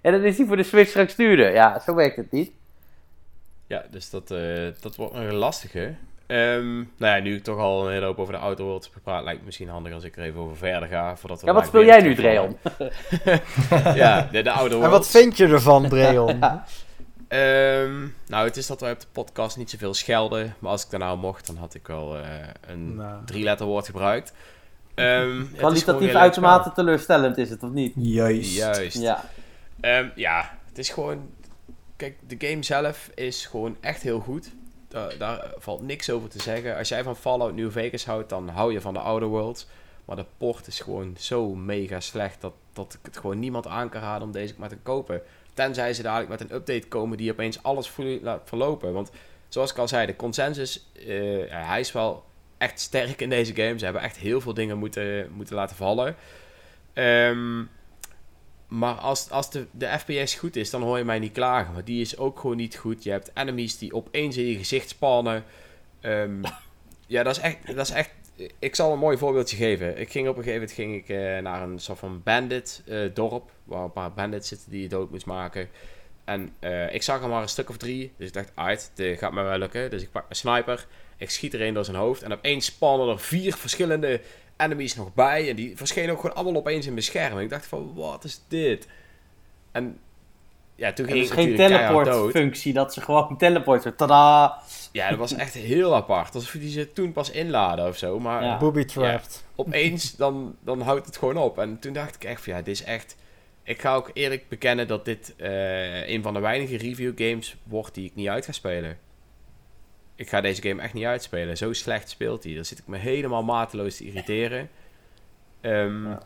En dan is die voor de Switch straks duurder. Ja, zo werkt het niet. Ja, dus dat, eh, dat wordt een lastige. Ehm nou ja, nu ik toch al een hele hoop over de Worlds heb gepraat, lijkt het misschien handig als ik er even over verder ga. Voordat we Ja, wat speel jij nu. Dreon? ja, de, de En wat vind je ervan, Dreon? Ehm, nou, het is dat wij op de podcast niet zoveel schelden. Maar als ik daar nou mocht, dan had ik wel eh, een Nou. drie-letter woord gebruikt. Ehm, gewoon Kwalitatief uitermate teleurstellend is het, of niet? Juist. Juist. Ja. Ehm, ja, het is gewoon... Kijk, de game zelf is gewoon echt heel goed. daar, valt niks over te zeggen. Als jij van Fallout New Vegas houdt, dan hou je van de Outer Worlds. Maar de port is gewoon zo mega slecht dat, dat ik het gewoon niemand aan kan raden om deze maar te kopen. Tenzij ze dadelijk met een update komen die opeens alles laat verlopen. Want zoals ik al zei, de consensus, uh, hij is wel echt sterk in deze game. Ze hebben echt heel veel dingen moeten, moeten laten vallen. Ehm, maar als, als de, de FPS goed is, dan hoor je mij niet klagen. Maar die is ook gewoon niet goed. Je hebt enemies die opeens in je gezicht spannen. Um, ja, dat is echt, dat is echt ik zal een mooi voorbeeldje geven. Ik ging op een gegeven moment ging ik, uh, naar een soort van bandit uh, dorp. Waar een paar bandits zitten die je dood moest maken. En uh, ik zag er maar een stuk of drie. Dus ik dacht, uit, dit gaat me wel lukken. Dus ik pak mijn sniper. Ik schiet er een door zijn hoofd. En opeens spannen er vier verschillende enemies nog bij. En die verschenen ook gewoon allemaal opeens in mijn scherm. En ik dacht van, wat is dit? En ja, toen ging ik geen teleport-functie, dat ze gewoon teleporten. Tada! Ja, dat was echt heel apart. Alsof die ze toen pas inladen of zo. Maar ja. booby trapped. opeens, dan, dan houdt het gewoon op. En toen dacht ik echt van, ja, dit is echt... Ik ga ook eerlijk bekennen dat dit uh, een van de weinige review games wordt die ik niet uit ga spelen. Ik ga deze game echt niet uitspelen. Zo slecht speelt hij. Dan zit ik me helemaal mateloos te irriteren. Um, ja.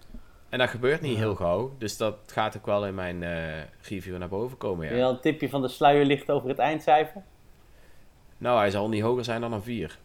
En dat gebeurt niet heel gauw. Dus dat gaat ook wel in mijn uh, review naar boven komen. Ja. Wil je al een tipje van de sluier licht over het eindcijfer? Nou, hij zal niet hoger zijn dan een 4.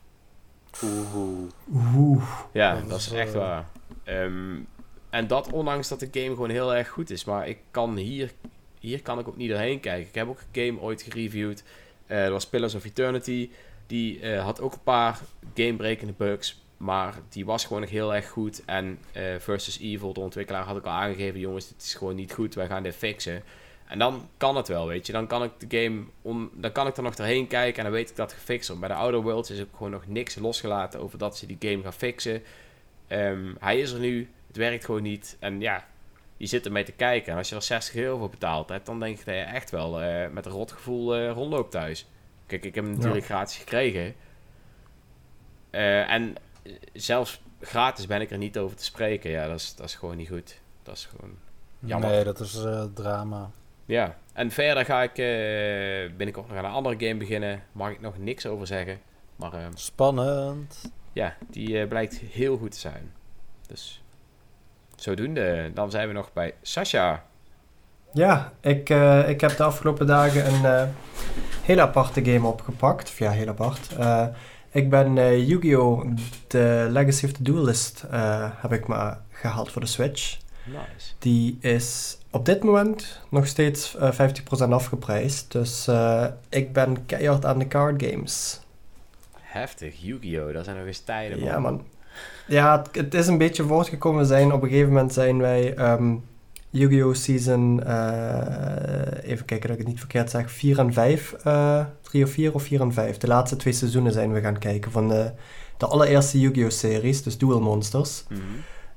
Oeh. Oeh. Ja, dat is echt waar. Um, en dat ondanks dat de game gewoon heel erg goed is. Maar ik kan hier, hier kan ik ook niet doorheen kijken. Ik heb ook een game ooit gereviewd. Uh, dat was Pillars of Eternity. Die uh, had ook een paar gamebrekende bugs. Maar die was gewoon nog heel erg goed. En uh, Versus Evil, de ontwikkelaar, had ik al aangegeven: jongens, dit is gewoon niet goed. Wij gaan dit fixen. En dan kan het wel, weet je. Dan kan ik de game dan kan ik er nog doorheen kijken en dan weet ik dat gefixt wordt. Bij de Outer Worlds is ook gewoon nog niks losgelaten over dat ze die game gaan fixen. Um, hij is er nu, het werkt gewoon niet. En ja, je zit ermee te kijken. En als je er 60 euro voor betaald hebt, dan denk ik dat je echt wel uh, met een rotgevoel uh, rondloopt thuis. Kijk, ik heb hem natuurlijk gratis gekregen. Uh, en zelfs gratis ben ik er niet over te spreken. Ja, dat is, dat is gewoon niet goed. Dat is gewoon jammer. Nee, dat is uh, drama. Ja, en verder ga ik uh, binnenkort nog aan een andere game beginnen. Mag ik nog niks over zeggen. Maar, uh, Spannend. Ja, die blijkt heel goed te zijn. Dus zodoende. Dan zijn we nog bij Sasha. Ja, ik, ik heb de afgelopen dagen een hele aparte game opgepakt. Of ja, heel apart. Ik ben uh, Yu-Gi-Oh! The Legacy of the Duelist uh, heb ik maar gehaald voor de Switch. Nice. Die is op dit moment nog steeds uh, eh, 50% afgeprijsd. Dus ik ben keihard aan de card games. Heftig, Yu-Gi-Oh! Dat zijn nog eens tijden, man. Ja, man. Ja, het, het, is een beetje voortgekomen zijn. Op een gegeven moment zijn wij um, Yu-Gi-Oh! Season, even kijken dat ik het niet verkeerd zeg, 4 en 5 3 of 4 of 4 en 5. De laatste twee seizoenen zijn we gaan kijken van de, de allereerste Yu-Gi-Oh! series, dus Duel Monsters. Mm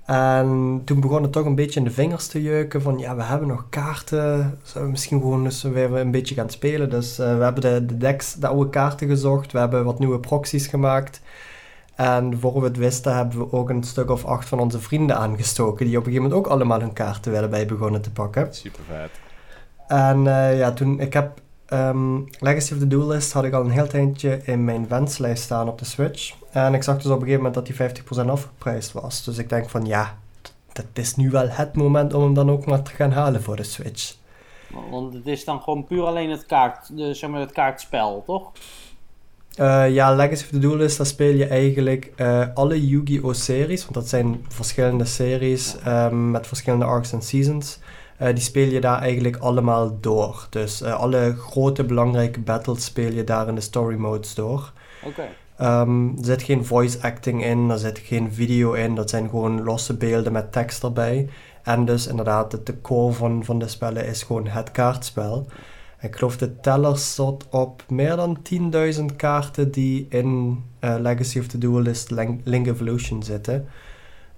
En toen begon het toch een beetje in de vingers te jeuken van ja, we hebben nog kaarten. Zullen we misschien gewoon eens weer een beetje gaan spelen? Dus uh, we hebben de, de decks, de oude kaarten gezocht. We hebben wat nieuwe proxies gemaakt. En voor we het wisten hebben we ook een stuk of acht van onze vrienden aangestoken. Die op een gegeven moment ook allemaal hun kaarten willen bij begonnen te pakken. Super vet. En uh, ja, toen, ik heb Um, Legacy of the Duelist had ik al een heel tijdje in mijn wenslijst staan op de Switch. En ik zag dus op een gegeven moment dat die 50% afgeprijsd was. Dus ik denk van ja, dat is nu wel het moment om hem dan ook maar te gaan halen voor de Switch. Want het is dan gewoon puur alleen het, kaart, de, zeg maar het kaartspel, toch? Uh, ja, Legacy of the Duelist, daar speel je eigenlijk uh, alle Yu-Gi-Oh! series. Want dat zijn verschillende series um, met verschillende arcs en seasons. Uh, die speel je daar eigenlijk allemaal door. Dus alle grote belangrijke battles speel je daar in de story modes door. Oké. Okay. Um, ehm, er zit geen voice acting in, er zit geen video in, dat zijn gewoon losse beelden met tekst erbij. En dus inderdaad, de, core van, van de spellen is gewoon het kaartspel. Ik geloof de teller zat op meer dan 10.000 kaarten die in uh, Legacy of the Duelist Link Evolution zitten.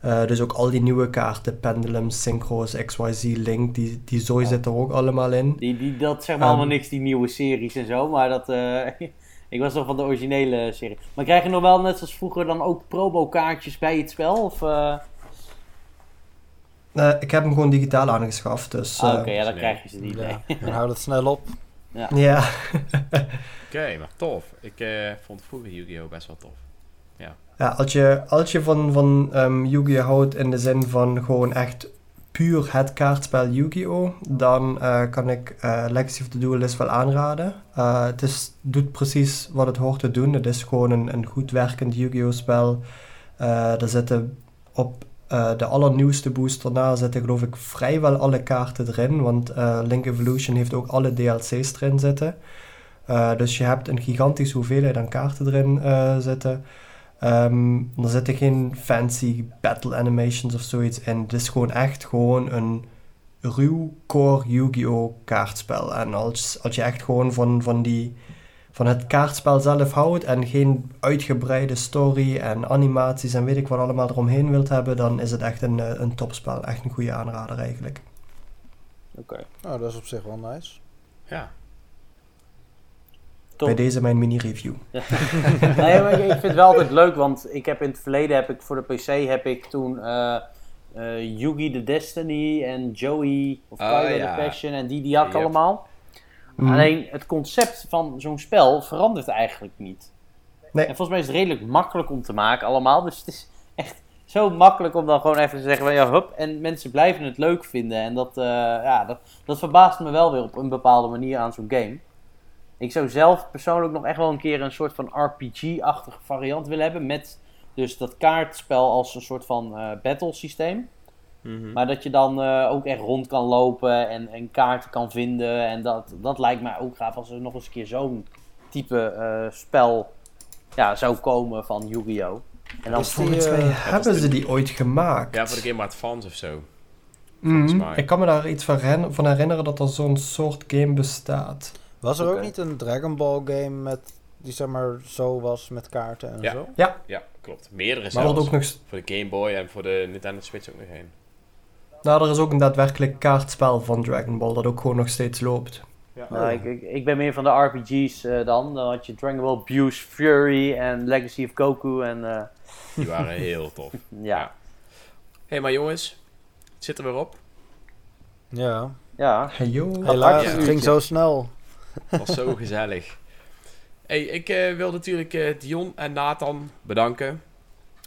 Uh, dus ook al die nieuwe kaarten, Pendulum, Synchros, XYZ, Link, die, die zooi zit er ook allemaal in. Die, die, dat zeg maar um, allemaal niks, die nieuwe series en zo, maar dat... Uh, ik was nog van de originele serie. Maar krijg je nog wel, net zoals vroeger, dan ook probo-kaartjes bij het spel? Of, uh... ik heb hem gewoon digitaal aangeschaft, dus... Ah, Oké, okay, ja, dan krijg je ze niet. Ja. Dan hou het snel op. Ja. Oké, maar tof. Ik eh, vond vroeger Yu-Gi-Oh! best wel tof. Ja, als je, als je van, van ehm, Yu-Gi-Oh! houdt in de zin van gewoon echt puur het kaartspel Yu-Gi-Oh! dan eh, kan ik eh, Legacy of the Duelist wel aanraden. Eh, het is, doet precies wat het hoort te doen. Het is gewoon een, een goed werkend Yu-Gi-Oh! spel. Eh, er zitten op eh, de allernieuwste booster na zitten geloof ik vrijwel alle kaarten erin. Want eh, Link Evolution heeft ook alle DLC's erin zitten. Eh, dus je hebt een gigantische hoeveelheid aan kaarten erin zitten. Ehm, er zitten geen fancy battle animations of zoiets in. Het is gewoon echt gewoon een ruw core Yu-Gi-Oh! kaartspel. En als, als je echt gewoon van, van, die, van het kaartspel zelf houdt en geen uitgebreide story en animaties en weet ik wat allemaal eromheen wilt hebben, dan is het echt een, eh, een topspel. Echt een goede aanrader eigenlijk. Oké. Nou, dat is op zich wel nice. Ja. Top. Bij deze mijn mini-review. nee, maar ik, ik vind het wel altijd leuk, want ik heb in het verleden heb ik voor de PC heb ik toen eh eh, Yugi the Destiny en Joey of Oh, ja. the Passion en die die had ik Yep. allemaal. Mhm. Alleen het concept van zo'n spel verandert eigenlijk niet. Nee. En volgens mij is het redelijk makkelijk om te maken allemaal. Dus het is echt zo makkelijk om dan gewoon even te zeggen van ja, hup. En mensen blijven het leuk vinden. En dat, eh, ja, dat, dat verbaast me wel weer op een bepaalde manier aan zo'n game. Ik zou zelf persoonlijk nog echt wel een keer een soort van RPG-achtige variant willen hebben. Met dus dat kaartspel als een soort van eh battle systeem. Mhm. Maar dat je dan eh, ook echt rond kan lopen en, en kaarten kan vinden. En dat, dat lijkt mij ook gaaf als er nog eens een keer zo'n type eh, spel ja, zou komen van Yu-Gi-Oh! En dan Volgens mij eh, hebben ze die ooit gemaakt. Ja, voor de Game Advance of zo. volgens Mhm. mij. Ik kan me daar iets van, herinner- van herinneren dat er zo'n soort game bestaat. Was er ook niet een Dragon Ball game met, die zeg maar zo was met kaarten en Ja. zo? Ja, klopt. Meerdere Maar zelfs. wordt ook nog, Voor de Game Boy en voor de Nintendo Switch ook nog één. Nou, er is ook een daadwerkelijk kaartspel van Dragon Ball dat ook gewoon nog steeds loopt. Ja. Nou, ik, ik, ik ben meer van de RPG's eh, dan. Dan had je Dragon Ball Abuse Fury en Legacy of Goku en eh, Die waren heel tof. ja. Ja. Hé, maar jongens. Het zit er weer op. Ja. Ja, Hey yo. Helaas, ja. het ging zo snel. Het was zo gezellig. Hey, ik eh, wil natuurlijk eh, Dion en Nathan bedanken.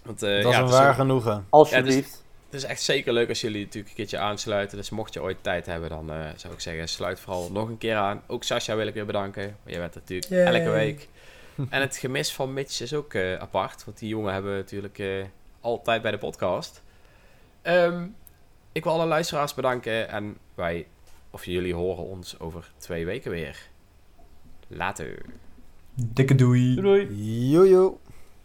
Want eh, dat ja, is een het, is waar genoegen. alsjeblieft. Het is echt zeker leuk als jullie natuurlijk een keertje aansluiten. Dus mocht je ooit tijd hebben, dan eh, zou ik zeggen, sluit vooral nog een keer aan. Ook Sascha wil ik weer bedanken. Want jij bent er natuurlijk Yay. elke week. En het gemis van Mitch is ook eh, apart. Want die jongen hebben we natuurlijk eh, altijd bij de podcast. Ehm, ik wil alle luisteraars bedanken. En wij, of jullie horen ons over twee weken weer. Later. Dikke doei. Doei doei. Joejoe.